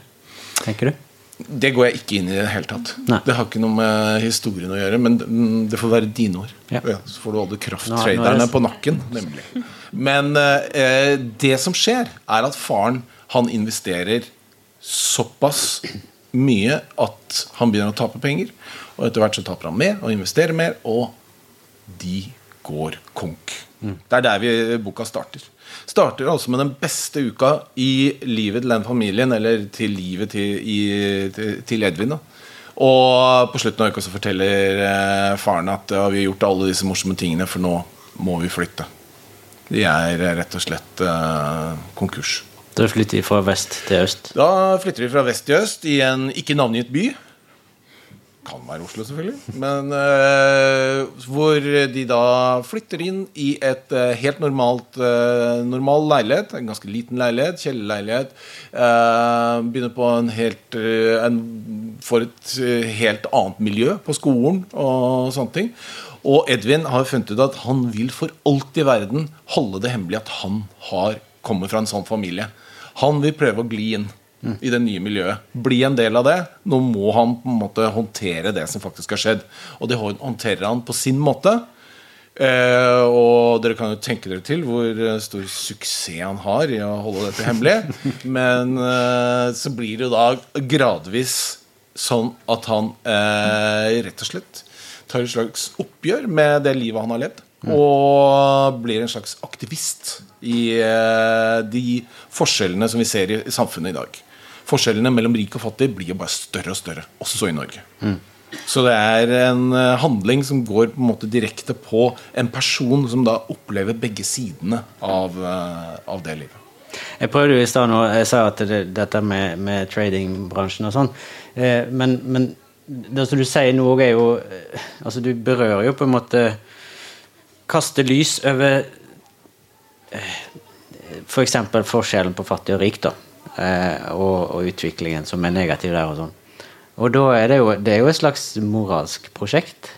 tenker du? Det går jeg ikke inn i i det hele tatt. Nei. Det har ikke noe med historien å gjøre, men mm, det får være dine ord. Ja. så får du alle er krafttraderne på nakken, nemlig. Men eh, det som skjer, er at faren han investerer såpass mye at han begynner å tape penger. Og etter hvert så taper han mer og investerer mer, og de går konk. Det er der vi, boka starter. Starter altså med den beste uka i livet til den familien, eller til livet til, i, til, til Edvin. da Og på slutten av uka så forteller eh, faren at ja, vi har gjort alle disse morsomme tingene, for nå må vi flytte. De er eh, rett og slett eh, konkurs. Da flytter de fra vest til øst. Da flytter vi fra vest til øst i en ikke navngitt by. Kan være Oslo, selvfølgelig. Men uh, hvor de da flytter inn i et uh, helt normalt uh, normal leilighet. En ganske liten leilighet. Kjellerleilighet. Begynner på en helt en, For et helt annet miljø på skolen og sånne ting. Og Edvin har funnet ut at han vil for alt i verden holde det hemmelig at han har kommer fra en sånn familie. Han vil prøve å gli inn i det nye miljøet. Bli en del av det. Nå må han på en måte håndtere det som faktisk har skjedd. Og det håndterer han på sin måte. Eh, og dere kan jo tenke dere til hvor eh, stor suksess han har i å holde dette hemmelig. Men eh, så blir det jo da gradvis sånn at han eh, rett og slett tar et slags oppgjør med det livet han har levd. Og blir en slags aktivist i eh, de forskjellene som vi ser i, samfunnet i dag. Forskjellene mellom rik og fattig blir jo bare større og større, også i Norge. Så det er en eh, handling som går på en måte direkte på en person som da opplever begge sidene av, eh, av det livet. Jeg prøvde jo i stad nå, jeg sa at det, dette med, med tradingbransjen og sånn, eh, men, men det som du sier nå er jo Altså, du berører jo på en måte Kaster lys over eh, f.eks. For forskjellen på fattig og rik, da. Eh, og, og utviklingen som er negativ der og sånn. Og da er det jo Det er jo et slags moralsk prosjekt.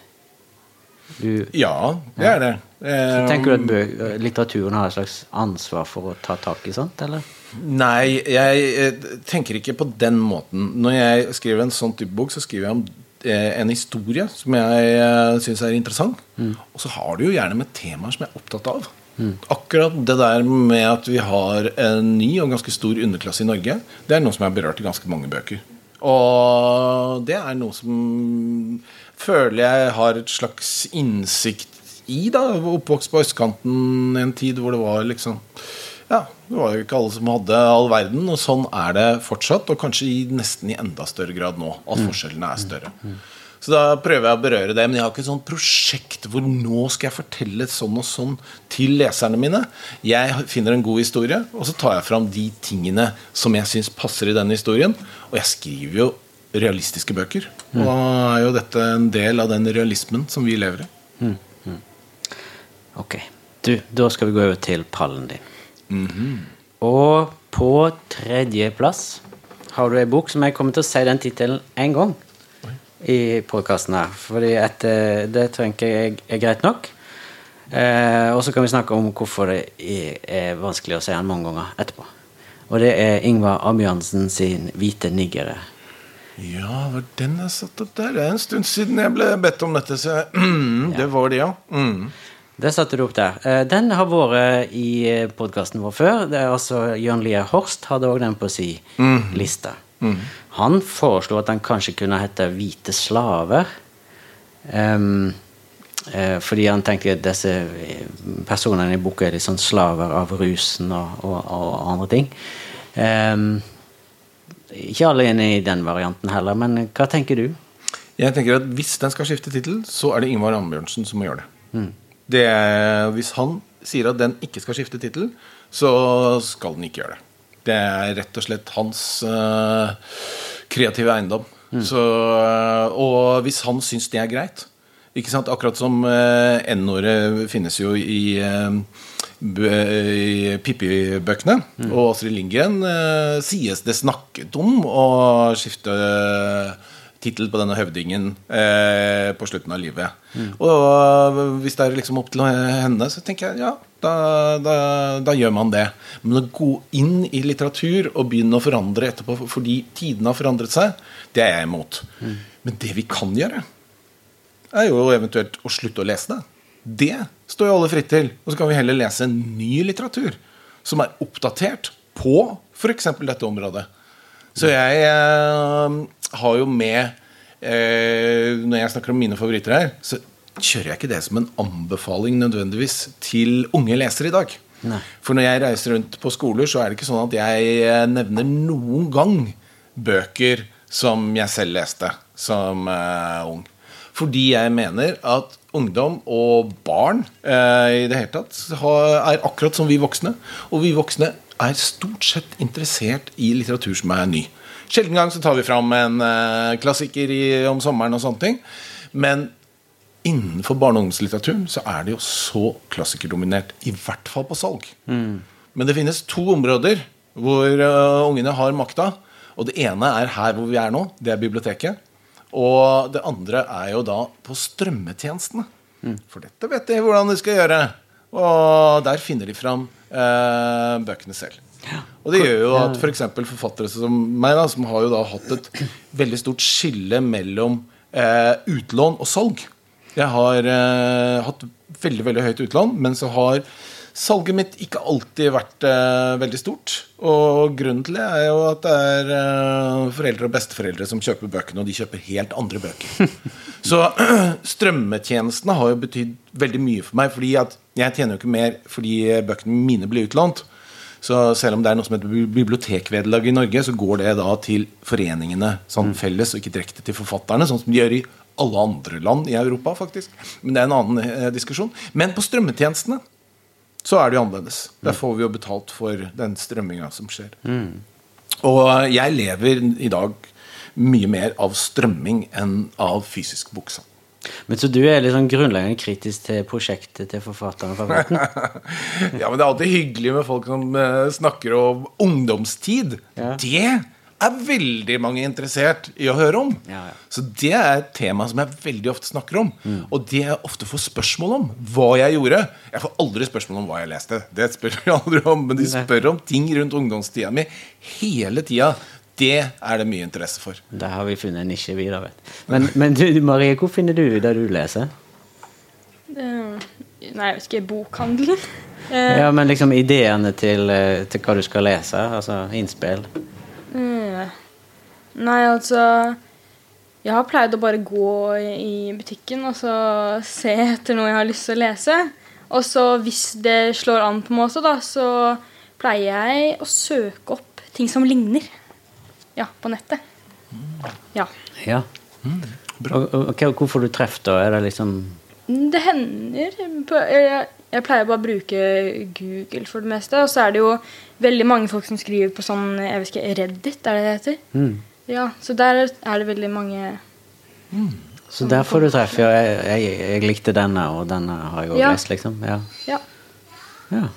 Du, Ja, det er det. Så tenker du at litteraturen har et slags ansvar for å ta tak i sånt, eller? Nei, jeg eh, tenker ikke på den måten. Når jeg skriver en sånn type bok, så skriver jeg om eh, en historie som jeg uh, syns er interessant. Og så har du jo gjerne med temaer som jeg er opptatt av. Akkurat det der med at vi har en ny og ganske stor underklasse i Norge, det er noe som er berørt i ganske mange bøker. Og det er noe som føler jeg har et slags innsikt i. da Oppvokst på østkanten en tid hvor det var liksom det var jo ikke alle som hadde all verden, og sånn er det fortsatt. Og kanskje i, nesten i enda større grad nå, at forskjellene er større. Så da prøver jeg å berøre det. Men jeg har ikke et sånt prosjekt hvor nå skal jeg fortelle sånn og sånn til leserne mine. Jeg finner en god historie, og så tar jeg fram de tingene som jeg syns passer i denne historien. Og jeg skriver jo realistiske bøker. Og da er jo dette en del av den realismen som vi lever i. Ok. Du, da skal vi gå over til pallen din. Og på tredjeplass har du ei bok som jeg kommer til å si den tittelen én gang i podkasten her. Fordi at eh, det tenker jeg er greit nok. Eh, og så kan vi snakke om hvorfor det er, vanskelig å si den mange ganger etterpå. Og det er Ingvar Ambjørnsen sin 'Hvite niggere'. Ja, var den jeg satt opp der? Det er en stund siden jeg ble bedt om dette, så jeg, det var det, ja. Mm. Det satte du opp der. Eh, Den har vært i podkasten vår før. Det er altså Jørn Lier Horst hadde òg den på si liste. Han foreslo at den kanskje kunne hete 'Hvite slaver'. Um, uh, fordi han tenkte at disse personene i boka er litt sånn slaver av rusen og, og, og andre ting. Um, ikke alle er enig i den varianten heller, men hva tenker du? Jeg tenker at Hvis den skal skifte tittel, så er det Ingvar Ambjørnsen som må gjøre det. Det hvis han sier at den ikke skal skifte tittel, så skal den ikke gjøre det. Det er rett og slett hans uh, kreative eiendom. Så, eh, og hvis han syns det er greit ikke sant? Akkurat som uh, N-ordet finnes jo i, uh, i Pippi-bøkene. Og Astrid Lindgren uh, sies det snakket om å skifte tittel på denne høvdingen eh, på slutten av livet. Og eh, hvis det er liksom opp til henne, så tenker jeg ja, da, da, da gjør man det. Men å gå inn i litteratur og begynne å forandre etterpå fordi tidene har forandret seg, det er jeg imot. Men det vi kan gjøre, er jo eventuelt å slutte å lese det. Det står jo alle fritt til. Og så kan vi heller lese ny litteratur som er oppdatert på f.eks. dette området. Så jeg eh, har jo med eh, Når jeg snakker om mine favoritter her, så kjører jeg ikke det som en anbefaling nødvendigvis til unge lesere i dag. Nei. For når jeg reiser rundt på skoler, så er det ikke sånn at jeg eh, nevner noen gang bøker som jeg selv leste som eh, ung. Fordi jeg mener at ungdom og barn eh, i det hele tatt er akkurat som vi voksne. Og vi voksne er stort sett interessert i litteratur som er ny. Sjelden gang så tar vi fram en eh, klassiker i, om sommeren og sånne ting. Men innenfor barne- og ungdomslitteraturen så er det jo så klassikerdominert. I hvert fall på salg. Men det finnes to områder hvor uh, ungene har makta. Og det ene er her hvor vi er nå. Det er biblioteket. Og det andre er jo da på strømmetjenestene. For dette vet de hvordan de skal gjøre. Og der finner de fram uh, bøkene selv. Og det gjør jo at f.eks. For forfattere som meg, da, som har jo da hatt et veldig stort skille mellom eh, utlån og salg. Jeg har eh, hatt veldig veldig høyt utlån, men så har salget mitt ikke alltid vært eh, veldig stort. Og grunnen til det er jo at det er eh, foreldre og besteforeldre som kjøper bøkene, og de kjøper helt andre bøker. Så strømmetjenestene har jo betydd veldig mye for meg, fordi at jeg tjener jo ikke mer fordi bøkene mine blir utlånt. Så selv om det er noe som heter bi- bibliotekvederlag i Norge, så går det da til foreningene sånn felles, og ikke direkte til forfatterne, sånn som de gjør i alle andre land i Europa, faktisk. Men det er en annen eh, diskusjon. Men på strømmetjenestene så er det jo annerledes. Der får vi jo betalt for den strømminga som skjer. Og jeg lever i dag mye mer av strømming enn av fysisk boksalg. Men Så du er litt sånn grunnleggende kritisk til prosjektet til forfatteren? Ja, men det er alltid hyggelig med folk som eh, snakker om ungdomstid. Ja. Det er veldig mange interessert i å høre om. Ja, ja. Så det er et tema som jeg veldig ofte snakker om. Og det jeg ofte får spørsmål om, hva jeg gjorde. Jeg får aldri spørsmål om hva jeg leste. Det spør jeg aldri om Men de spør om ting rundt ungdomstida mi hele tida. Det er det mye interesse for. Der har vi funnet en nisje videre. vet. Men, men du, Marie, hvor finner du det du leser? Uh, Nei, jeg vet ikke. Bokhandelen. Uh, Ja, men liksom ideene til, eh, til hva du skal lese? Altså innspill? Uh, Nei, altså Jeg har pleid å bare gå i i butikken og så se etter noe jeg har lyst til å lese. Og så hvis det slår an på meg også, da, så pleier jeg å søke opp ting som ligner. Ja, på nettet. Ja. Ja. Mm, og, og hvorfor du treffer da? Er det liksom Det hender på, jeg, jeg pleier bare å bruke Google for det meste. Og så er det jo veldig mange folk som skriver på sånn jeg vet ikke, Reddit, er det det heter? mm. Ja, Så der er det veldig mange Så der får du treff. Ja, jeg, jeg, jeg likte denne, og denne har jeg òg Ja. lest, liksom. Ja. Ja. ja.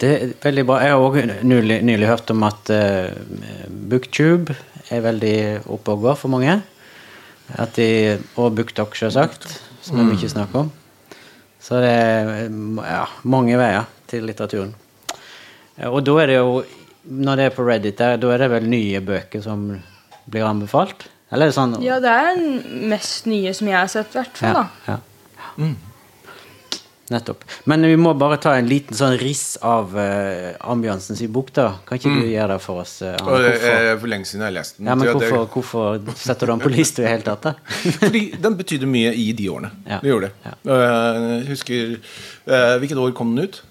Det er veldig bra. Jeg har òg nylig, nylig hørt om at uh, Booktube er veldig oppe og går for mange. At de, og BookTok, selvsagt, som vi ikke snakker snakk om. Så det er ja, mange veier til litteraturen. Eh, Og da er det jo, når det er på Reddit, der, da er det vel nye bøker som blir anbefalt? Eller er det sånn ja, det er mest nye som jeg har sett, i hvert fall. da. ja. Nettopp. Men vi må bare ta en liten sånn riss av uh, ambiansens bok, da. Kan ikke du gjøre det for oss? Uh? Det er for lenge siden jeg har lest den. ja, men det- hvorfor, hvorfor setter du den på lista i det hele tatt? da? Fordi den betydde mye i de årene. Ja. Det gjorde det. Ja. Uh, husker uh, Hvilket år kom den ut?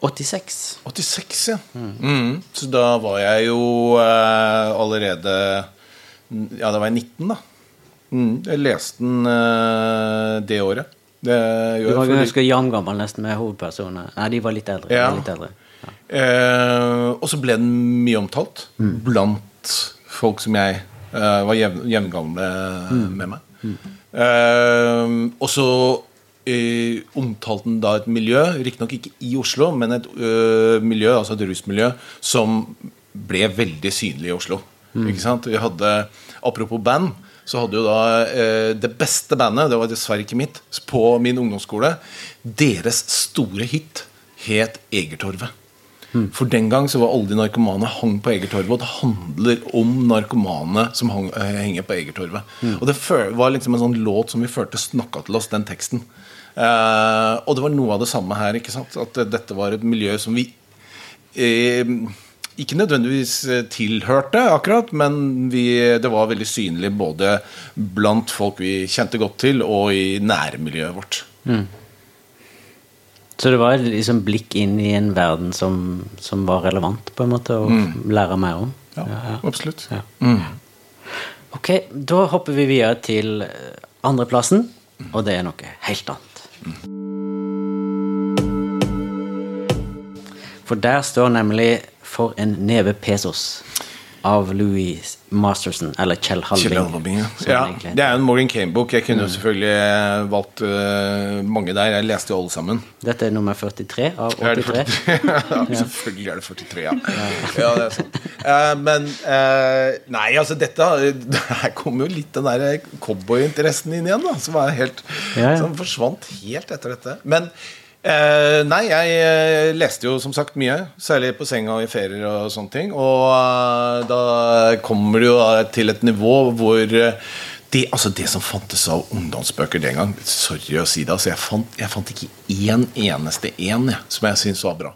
86. 86, ja. Mm. Så da var jeg jo eh, allerede Ja, da var jeg 19, da. Mm. Jeg leste den eh, det året. Det Du gjør var jeg fordi- ganske jamgammel nesten med hovedpersonene. Nei, de var litt eldre. Ja. litt eldre. Ja. Eh, og så ble den mye omtalt blant folk som jeg eh, var jevn, jevngamle med meg. Eh, og så eh, omtalte den da et miljø, riktignok ikke i Oslo, men et ø, miljø, altså et rusmiljø, som ble veldig synlig i Oslo. Ikke sant? Vi hadde, Apropos band, så hadde jo da eh, det beste bandet, det var dessverre ikke mitt, på min ungdomsskole, deres store hit het Egertorvet. For den gang så var alle de narkomane hang på Egertorvet, og det handler om narkomane som hang, eh, henger på Egertorvet. Og det var liksom en sånn låt som vi følte snakka til oss, den teksten. Eh, og det var noe av det samme her. ikke sant? At dette var et miljø som vi eh, ikke nødvendigvis eh, tilhørte, akkurat, men vi, det var veldig synlig både blant folk vi kjente godt til, og i nærmiljøet vårt. Så det var liksom blikk inn i en verden som, som var relevant, på en måte, å lære mer om. Ja, absolutt. Ja. Ok, da hopper vi videre til eh, andreplassen, og det er noe helt annet. For der står nemlig 'For en neve pesos' av Louis Masterson, eller Kjell Halving. Kjell Halving, ja. det ja. Det er en Morgan Kane-bok. Jeg kunne mm. selvfølgelig eh, valgt uh, mange der. Jeg leste jo alle sammen. Dette er nummer 43 av Er det 83. 43? ja, selvfølgelig er det 43, ja. ja det er sant. Uh, men uh, Nei, altså dette Her kommer jo litt den der cowboyinteressen inn igjen, da. Som, helt, som forsvant helt etter dette. Men eh, nei, jeg eh, leste jo som sagt mye. Særlig på senga og i ferier og sånne ting. Og eh, da kommer du jo til et nivå hvor de, det, altså det som fantes av ungdomsbøker den gang Sorry å si det, altså jeg fant, jeg fant ikke én eneste en jeg, som jeg syntes var bra.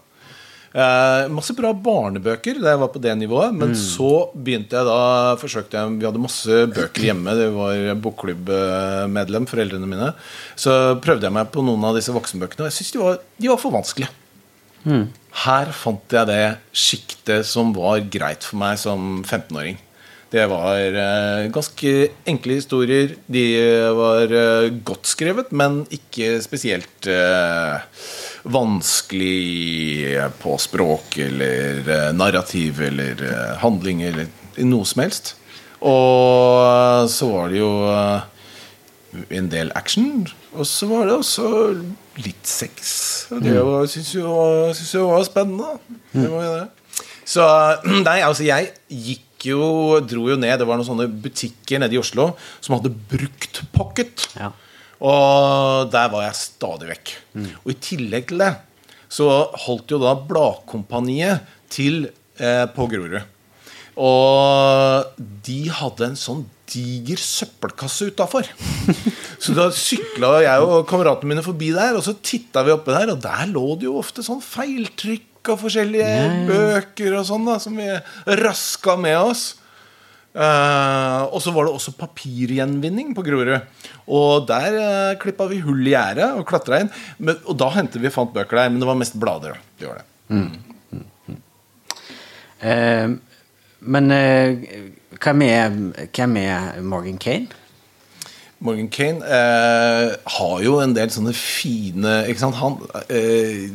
Eh, masse bra barnebøker da jeg var på det nivået. Men så begynte jeg da forsøkte jeg, Vi hadde masse bøker hjemme. Det var bokklubbmedlem, foreldrene mine. Så prøvde jeg meg på noen av disse voksenbøkene, og jeg syntes de, var- de var for vanskelige. Her fant jeg det sjiktet som var greit for meg som 15-åring. Det var eh, ganske enkle historier. De var eh, godt skrevet, men ikke spesielt eh, vanskelig på språk eller eh, narrativ eller eh, handling eller noe som helst. Og så var det jo eh, en del action, og så var det også litt sex. Og det var- syns jeg var, spennende. Det var det. Så nei, altså jeg gikk jo, dro jo ned. Det var noen sånne butikker nede i Oslo som hadde brukt pocket. Ja. Og der var jeg stadig vekk. Og i tillegg til det så holdt jo da Bladkompaniet til eh, på Grorud. Og de hadde en sånn diger søppelkasse utafor. Så da sykla jeg og kameratene mine forbi der, og så titta vi oppi der, og der lå det jo ofte sånn feiltrykk av forskjellige yeah. bøker og sånn, da, som vi raska med oss. Uh, og så var det også papirgjenvinning på Grorud. Og der uh, klippa vi hull i gjerdet og klatra inn. Men, og da hendte vi fant bøker der, men det var mest blader. Det var det. Eh, men uh, hvem, er, hvem er Morgan Kane? Morgan Kane eh, har jo en del sånne fine ikke sant? Han, eh,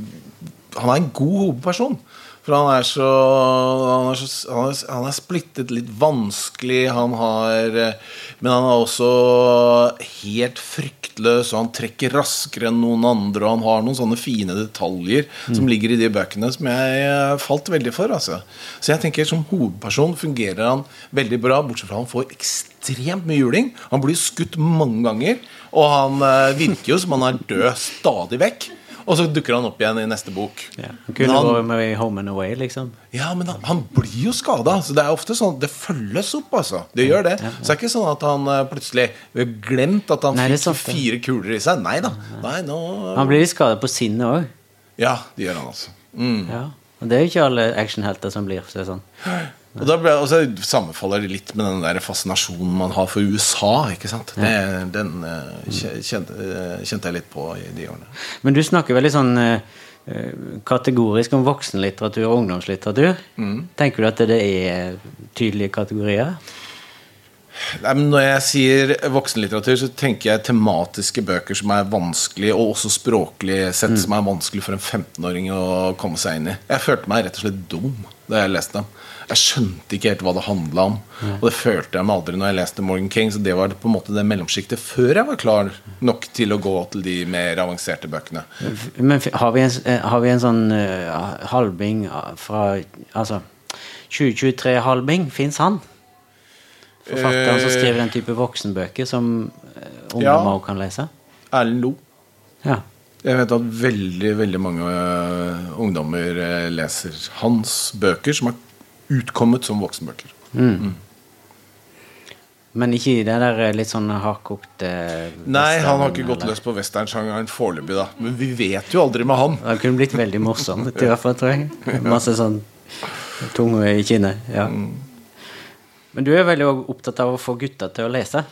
han er en god hovedperson. For han er så Han er, så, han er, han er splittet litt vanskelig. Han har eh, Men han er også helt fryktløs, og han trekker raskere enn noen andre. Og han har noen sånne fine detaljer som ligger i de bøkene, som jeg eh, falt veldig for. Altså. Så jeg tenker som hovedperson fungerer han veldig bra, bortsett fra han får ekstremt mye juling. Han blir skutt mange ganger, og han eh, virker jo som han er død stadig vekk. Og så dukker han opp igjen i neste bok. Han kunne han- vært med i Home and Away, liksom. ja, men han, han blir jo skada. Så det er ofte sånn det følges opp. altså Det gjør det. Så det er ikke sånn at han eh, plutselig Vi har glemt at han Nei, fikk fire kuler i seg. Nei da. Nei, nå Han blir litt skada på sinnet òg. Ja, det gjør han altså. Mm. Ja. Og det er jo ikke alle actionhelter som blir sånn. Og da ble, også, sammenfaller det litt med den der fascinasjonen man har for USA. ikke sant? Det, den eh, kjente, eh, kjente jeg litt på i de årene. Men du snakker veldig sånn eh, kategorisk om voksenlitteratur og ungdomslitteratur. Tenker du at det er tydelige kategorier? Nei, men Når jeg sier voksenlitteratur, så tenker jeg tematiske bøker som er vanskelig, og også språklig sett som er vanskelig for en 15-åring å komme seg inn i. Jeg følte meg rett og slett dum da jeg leste dem. Jeg skjønte ikke helt hva det handla om. Og det følte jeg meg aldri når jeg leste Morgan King. Så det var på en måte det mellomsjiktet før jeg var klar nok til å gå til de mer avanserte bøkene. Men har vi en, eh, har vi en sånn uh, halving fra Altså 2023-halving, fins han? Forfatteren som Eh, skriver den type voksenbøker som eh, Ja. ungdommer også kan lese? Erlend Lo. Ja. Jeg vet at veldig veldig mange ungdommer leser hans bøker, som er utkommet som voksenbøker. Men ikke i det der eh, litt sånn hardkokte Nei, han har ikke gått eller- løs på westernsjangeren foreløpig, da. Men vi vet jo aldri med han. Det kunne blitt veldig morsomt, i hvert fall, tror jeg. Masse sånn tunge i kinnet. Ja. Men du er veldig opptatt av å få gutta til å lese.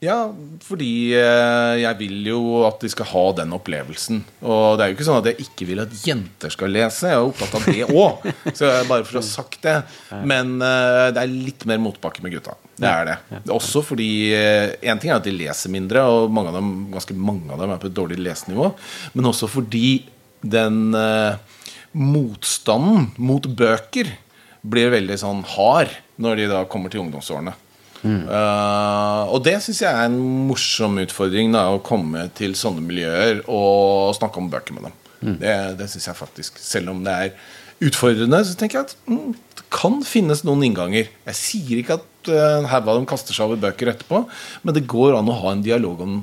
Ja, fordi eh, jeg vil jo at de skal ha den opplevelsen. Og det er jo ikke sånn at jeg ikke vil at jenter skal lese. Jeg er opptatt av det òg. Så bare for å ha sagt det. Men eh, det er litt mer motbakke med gutta. Det er det. Også fordi én ting er at de leser mindre, og mange av dem, ganske mange av dem er på et dårlig lesenivå. Men også fordi den eh, motstanden mot bøker blir veldig sånn hard når de da kommer til ungdomsårene. Eh, og det syns jeg er en morsom utfordring, da, å komme til sånne miljøer og snakke om bøker med dem. Det, det syns jeg faktisk. Selv om det er utfordrende, så tenker jeg at mm, det kan finnes noen innganger. Jeg sier ikke at uh, her hva de kaster seg over bøker etterpå, men det går an å ha en dialog om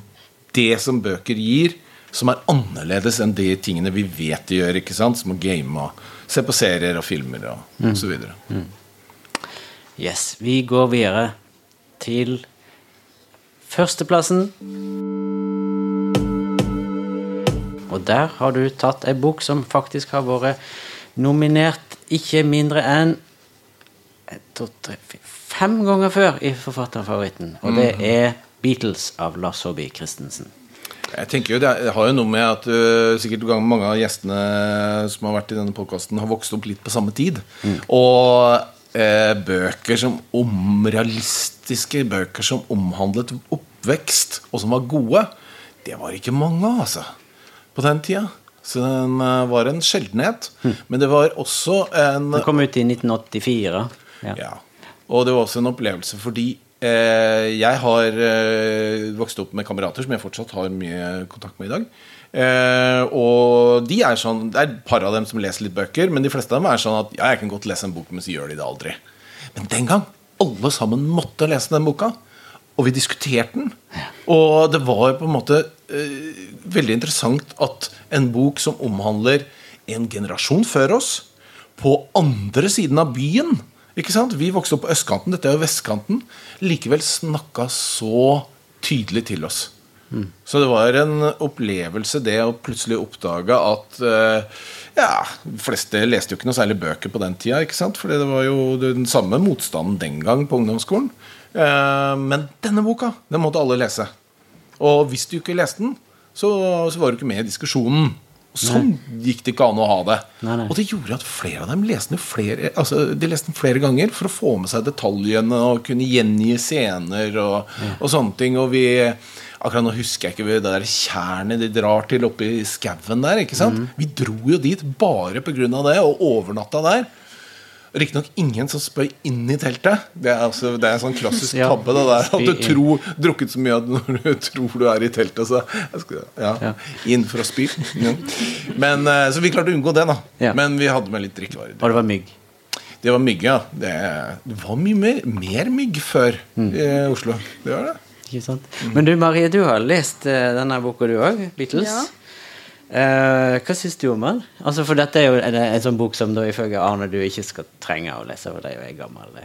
det som bøker gir, som er annerledes enn de tingene vi vet de gjør, ikke sant? som å game og se på serier og filmer og, og så videre. Yes, vi går videre til førsteplassen. Og der har du tatt ei bok som faktisk har vært nominert ikke mindre enn to, tre, fem ganger før i Forfatterfavoritten. Og det er Beatles av Lars Saabye Christensen. Jeg tenker jo, Det har jo noe med at uh, sikkert mange av gjestene som har vært i denne podkasten, har vokst opp litt på samme tid. Og eh, bøker som om realistiske bøker som omhandlet oppvekst, og som var gode, det var ikke mange, altså. På den tida. Så den eh, var en sjeldenhet. Men det var også en Den kom ut i 1984. Ja. ja. Og det var også en opplevelse fordi eh, jeg har eh, vokst opp med kamerater som jeg fortsatt har mye kontakt med i dag. Eh, og de er sånn Det er et par av dem som leser litt bøker, men de fleste av dem er sånn at ja, jeg kan godt lese en bok, men så gjør de det aldri. Men den gang alle sammen måtte lese den boka. Og vi diskuterte den. Og det var på en måte eh, veldig interessant at en bok som omhandler en generasjon før oss, på andre siden av byen ikke sant? Vi vokste opp på østkanten, dette er jo vestkanten. Likevel snakka så tydelig til oss. Mm. Så det var en opplevelse, det å plutselig oppdage at eh, ja, de fleste leste jo ikke noe særlig bøker på den tida. ikke sant? Fordi det var jo den samme motstanden den gang på ungdomsskolen. Eh, men denne boka den måtte alle lese. Og hvis du ikke leste den, så, så var du ikke med i diskusjonen. Sånn nei. gikk det ikke an å ha det. Nei, nei. Og det gjorde at flere av dem leste flere, altså, de leste den flere ganger for å få med seg detaljene og kunne gjengi scener og, og sånne ting. Og vi Akkurat nå husker jeg ikke det der tjernet de drar til oppe i skauen der. ikke sant? Mm. Vi dro jo dit bare pga. det, og overnatta der. Riktignok ingen som spøy inn i teltet. Det er, altså, det er en sånn klassisk tabbe. Det der, at du tror drukket så mye at når du tror du er i teltet, så skal, ja, inn for å spy. Ja. Men, eh, så vi klarte å unngå det, da. Men vi hadde med litt drikkevarer. Og det var mygg? Det var mygg, ja. Det, det var mye mer, mer mygg før mm. i Oslo. Det var det. Ikke sant? Mm. Men du Marie, du har lest uh, denne boka, du òg? Beatles? Ja. Uh, hva syns du om den? Altså, for dette er jo en, en sånn bok som da ifølge Arne du ikke skal trenge å lese, for det er jo en gammel,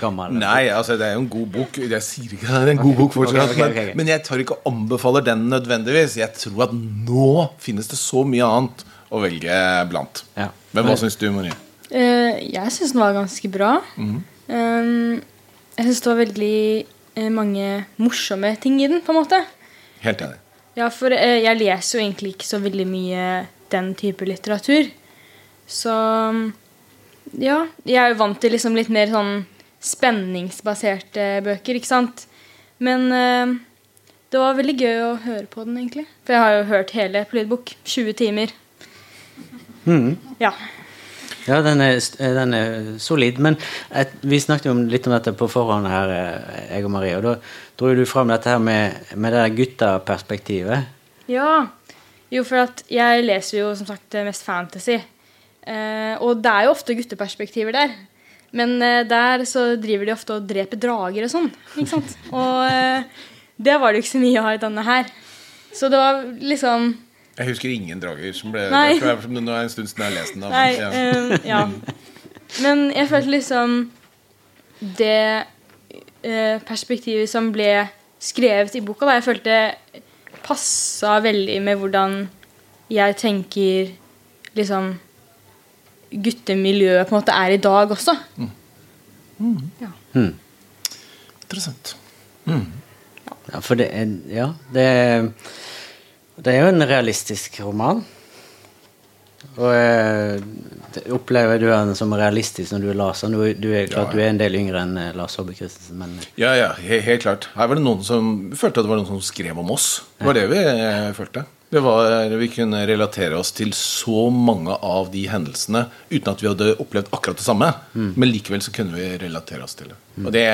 gammel Nei, altså det er jo en god bok. Jeg sier ikke at det er en god bok fortsatt, okay, okay, okay, men, jeg tar ikke å anbefale den nødvendigvis. Jeg tror at nå finnes det så mye annet å velge blant. Ja. Men hva syns du, Marie? Uh, jeg syns den var ganske bra. Mm. Um, jeg syns det var veldig mange morsomme ting i den, på en måte. Helt enig. Ja, for eh, jeg leser jo egentlig ikke så veldig mye den type litteratur. Så ja, jeg er jo vant til liksom litt mer sånn spenningsbaserte bøker, ikke sant. Men eh, det var veldig gøy å høre på den, egentlig. For jeg har jo hørt hele på lydbok. 20 timer. Mm. Ja. Ja, den er, den er solid. Men et, vi snakket jo litt om dette på forhånd her, eh, jeg og Marie. Og da dro du fram dette her med, med det guttaperspektivet. Ja. Jo, for at jeg leser jo som sagt mest fantasy. Eh, og det er jo ofte gutteperspektiver der. Men eh, der så driver de ofte og dreper drager og sånn. Ikke sant? Og eh, det var det jo ikke så mye av i denne her. Så det var liksom jeg husker ingen drager. som ble Nei. Det nå er en stund siden jeg har lest den. Nei, ja. Um, ja. Men jeg følte liksom Det uh, perspektivet som ble skrevet i boka, da, jeg følte passa veldig med hvordan jeg tenker liksom guttemiljøet på en måte er i dag også. Mm. Mm. Ja. Mm. Interessant. Mm. Ja, for det er Ja, det er det er jo en realistisk roman. Og eh, Opplever du den som realistisk når du leser den? Du, er klart ja, ja. du er en del yngre enn eh, Lars Saabye Christensen. Men... Ja, ja, helt, helt, klart. Her var det noen som følte at det var noen som skrev om oss. Det var det vi eh, følte. Det var, Vi kunne relatere oss til så mange av de hendelsene uten at vi hadde opplevd akkurat det samme. Mm. Men likevel så kunne vi relatere oss til det. Mm. Og det,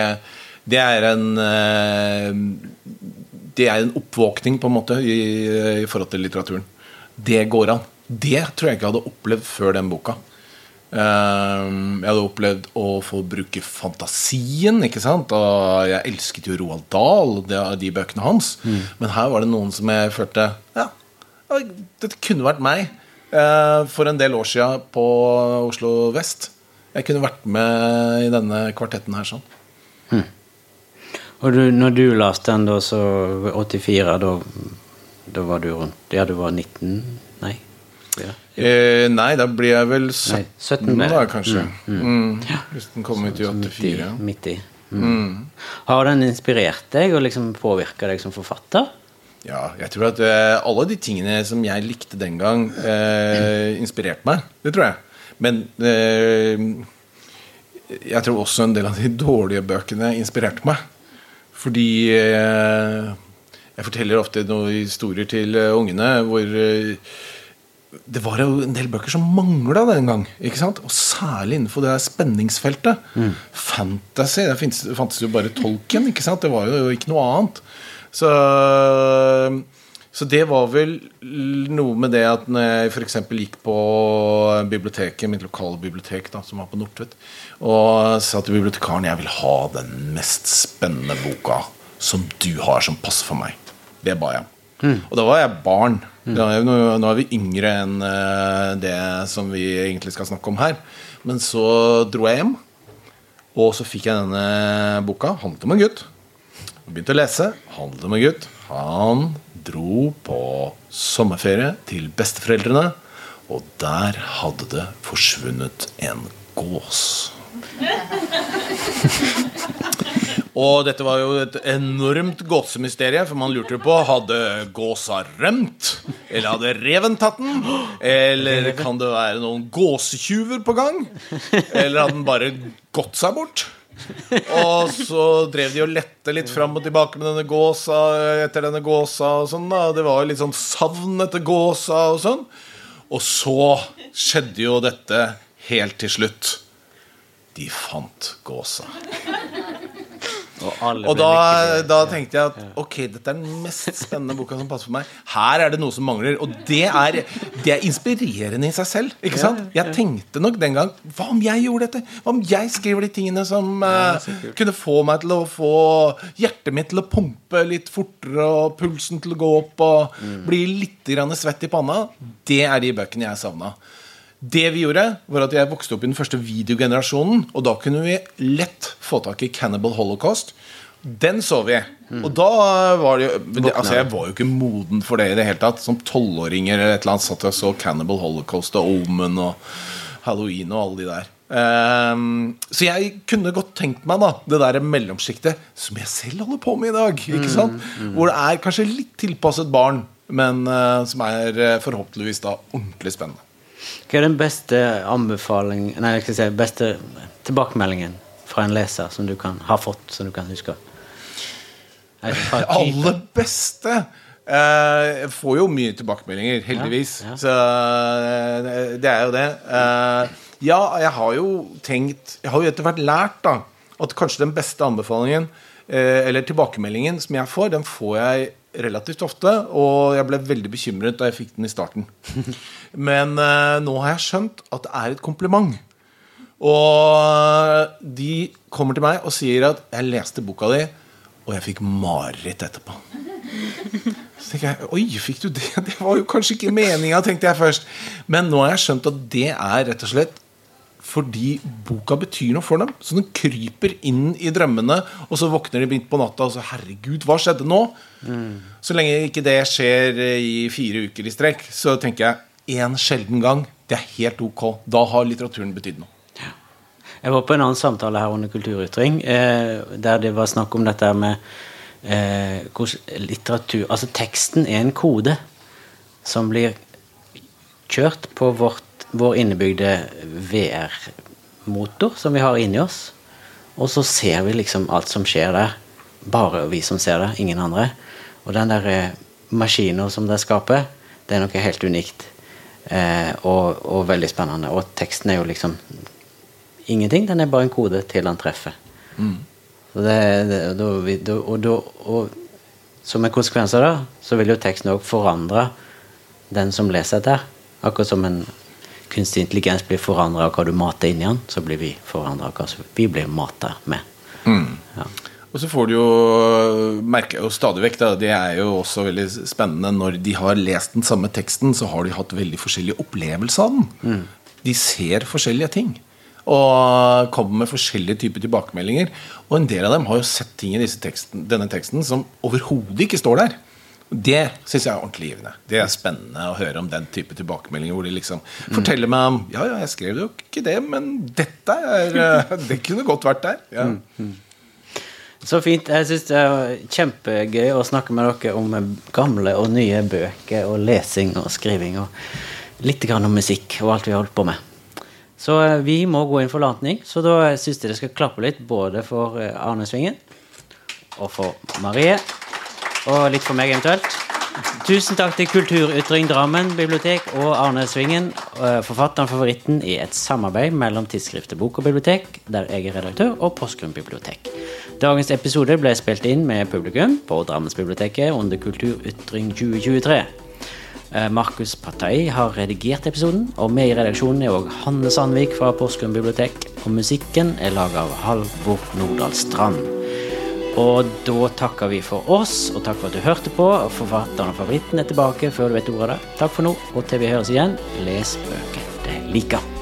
det er en det er en oppvåkning på en måte i, i, forhold til litteraturen. Det går an. Det tror jeg ikke jeg hadde opplevd før den boka. Uh, jeg hadde opplevd å få bruke fantasien. ikke sant? Og jeg elsket jo Roald Dahl, de, de bøkene hans. Mm. Men her var det noen som jeg følte Ja, dette kunne vært meg. Uh, for en del år siden på Oslo vest. Jeg kunne vært med i denne kvartetten her sånn. Mm. Og du, når du leste den, da, så 84, da, da var du rundt Ja, du var 19? Nei? Ja. Eh, nei, da blir jeg vel 17, nei, 17 da, kanskje. Mm, mm. Mm. Hvis den kom ut i 84. Midt i. Mm. mm. Har den inspirert deg og liksom påvirka deg som forfatter? Ja, jeg tror at eh, alle de tingene som jeg likte den gang, eh, inspirerte meg. Det tror jeg. Men eh, jeg tror også en del av de dårlige bøkene inspirerte meg. Fordi eh, jeg forteller ofte noen historier til eh, ungene hvor eh, det var jo en del bøker som mangla den gang. ikke sant? Og særlig innenfor det spenningsfeltet. Mm. Fantasy. Det fantes, jo bare tolken. ikke sant? Det var jo ikke noe annet. Så, Så det var vel noe med det at når jeg f.eks. gikk på biblioteket, mitt lokale bibliotek, da, som var på Nordtvet, og sa til bibliotekaren jeg vil ha den mest spennende boka som du har, som passer for meg. Det ba jeg om. Og da var jeg barn. Mm. nå, nå er vi yngre enn eh, det som vi egentlig skal snakke om her. Men så dro jeg hjem, og så fikk jeg denne boka. Handlet om en gutt. Begynte å lese. Handlet om en gutt. Han dro på sommerferie til besteforeldrene, og der hadde det forsvunnet en gås. Og dette var jo et enormt gåsemysterie, for man lurte på hadde gåsa rømt? Eller hadde reven tatt den? Eller kan det være noen gåsetjuver på gang? Eller hadde den bare gått seg bort? Og så drev de og lette litt fram og tilbake med denne gåsa etter denne gåsa og sånn. da Det var litt sånn savn etter gåsa og sånn. Og så skjedde jo dette helt til slutt. De fant gåsa. Og, Og da, da tenkte jeg at ok, dette er den mest spennende boka som passer for meg. Her er det noe som mangler. Og det er, det er inspirerende i seg selv. Ikke sant? Jeg tenkte nok den gang Hva om jeg gjorde dette? Hva om jeg skriver de tingene som eh, kunne få meg til å få hjertet mitt til å pumpe litt fortere, og pulsen til å gå opp, og bli litt grann svett i panna? Det er de bøkene jeg savna. Det vi gjorde, var at jeg vokste opp i den første videogenerasjonen. Og da kunne vi lett få tak i Cannibal Holocaust. Den så vi. Og da var det jo det, Altså, jeg var jo ikke moden for det i det hele tatt. Som tolvåringer eller et eller annet satt jeg og så Cannibal Holocaust og Omen og Halloween og alle de der. Um, så jeg kunne godt tenkt meg da det der mellomsjiktet som jeg selv holder på med i dag. Ikke sant? Hvor det er kanskje litt tilpasset barn, men uh, som er uh, forhåpentligvis da ordentlig spennende. Hva er den beste anbefaling Nei, jeg skal si beste tilbakemeldingen fra en leser som du kan ha fått, som du kan huske? Aller beste eh, Jeg får jo mye tilbakemeldinger, heldigvis. Ja, ja. Så eh, det er jo det. Eh, ja, jeg har jo tenkt Jeg har jo etter hvert lært da at kanskje den beste anbefalingen eh, eller tilbakemeldingen som jeg får, den får jeg relativt ofte. Og jeg ble veldig bekymret da jeg fikk den i starten. Men eh, nå har jeg skjønt at det er et kompliment. Og de kommer til meg og sier at 'jeg leste boka di', og jeg fikk mareritt etterpå. Så tenker jeg, Oi, fikk du det? Det var jo kanskje ikke meninga, tenkte jeg først. Men nå har jeg skjønt at det er rett og slett fordi boka betyr noe for dem. Så den kryper inn i drømmene, og så våkner de midt på natta og så Herregud, hva skjedde nå? Så lenge ikke det skjer i fire uker i strekk, så tenker jeg en sjelden gang. Det er helt ok. Da har litteraturen betydd noe. Jeg var på en annen samtale her under Kulturytring, eh, der det var snakk om dette med eh, litteratur Altså, teksten er en kode som blir kjørt på vårt, vår innebygde VR-motor som vi har inni oss. Og så ser vi liksom alt som skjer der. Bare vi som ser det, ingen andre. Og den der eh, maskinen som det skaper, det er noe helt unikt. Eh, og, og veldig spennende. Og teksten er jo liksom ingenting. Den er bare en kode til han treffer. Så det, det, da, vi- da, og, da, og som en konsekvens av det, så vil jo teksten òg forandre den som leser dette. Akkurat som en kunstig intelligens blir forandra av hva du mater inn i den, så blir vi forandra av hva vi blir mata med. Ja. Og så får du jo merke jo stadig vekk, det er jo også veldig spennende når de har lest den samme teksten, så har de hatt veldig forskjellig opplevelse av den. De ser forskjellige ting. Og kommer med forskjellige typer tilbakemeldinger. Og en del av dem har jo sett ting i teksten, denne teksten som overhodet ikke står der. Det syns jeg er ordentlig givende. Det er spennende å høre om den type tilbakemeldinger. Hvor de liksom forteller meg om Ja, ja, jeg skrev jo ikke det, men dette er eh, Det kunne godt vært der. Ja. Så fint. Jeg syns det er kjempegøy å snakke med dere om gamle og nye bøker og lesing og skriving og litt grann om musikk og alt vi har holdt på med. Så eh, vi må gå inn for landing, så da syns jeg det skal klappe litt både for eh, Arne Svingen og for Marie. Og litt for meg eventuelt. Tusen takk til Kulturytring Drammen bibliotek og Arne Svingen, eh, forfatteren favoritten i et samarbeid mellom tidsskriftet Bok og bibliotek, der jeg er redaktør, og Porsgrunn bibliotek. Dagens episode ble spilt inn med publikum på Drammensbiblioteket under Kulturytring 2023. Eh, Markus Partei har redigert episoden, og med i redaksjonen er òg Hanne Sandvik fra Porsgrunn bibliotek. Og musikken er laga av Halvor Nordahl Strand. Og da takker vi for oss, og takk for at du hørte på. Forfatteren og favoritten er tilbake før du vet ordet av det. Takk for nå, og til vi høres igjen, les bøker du liker.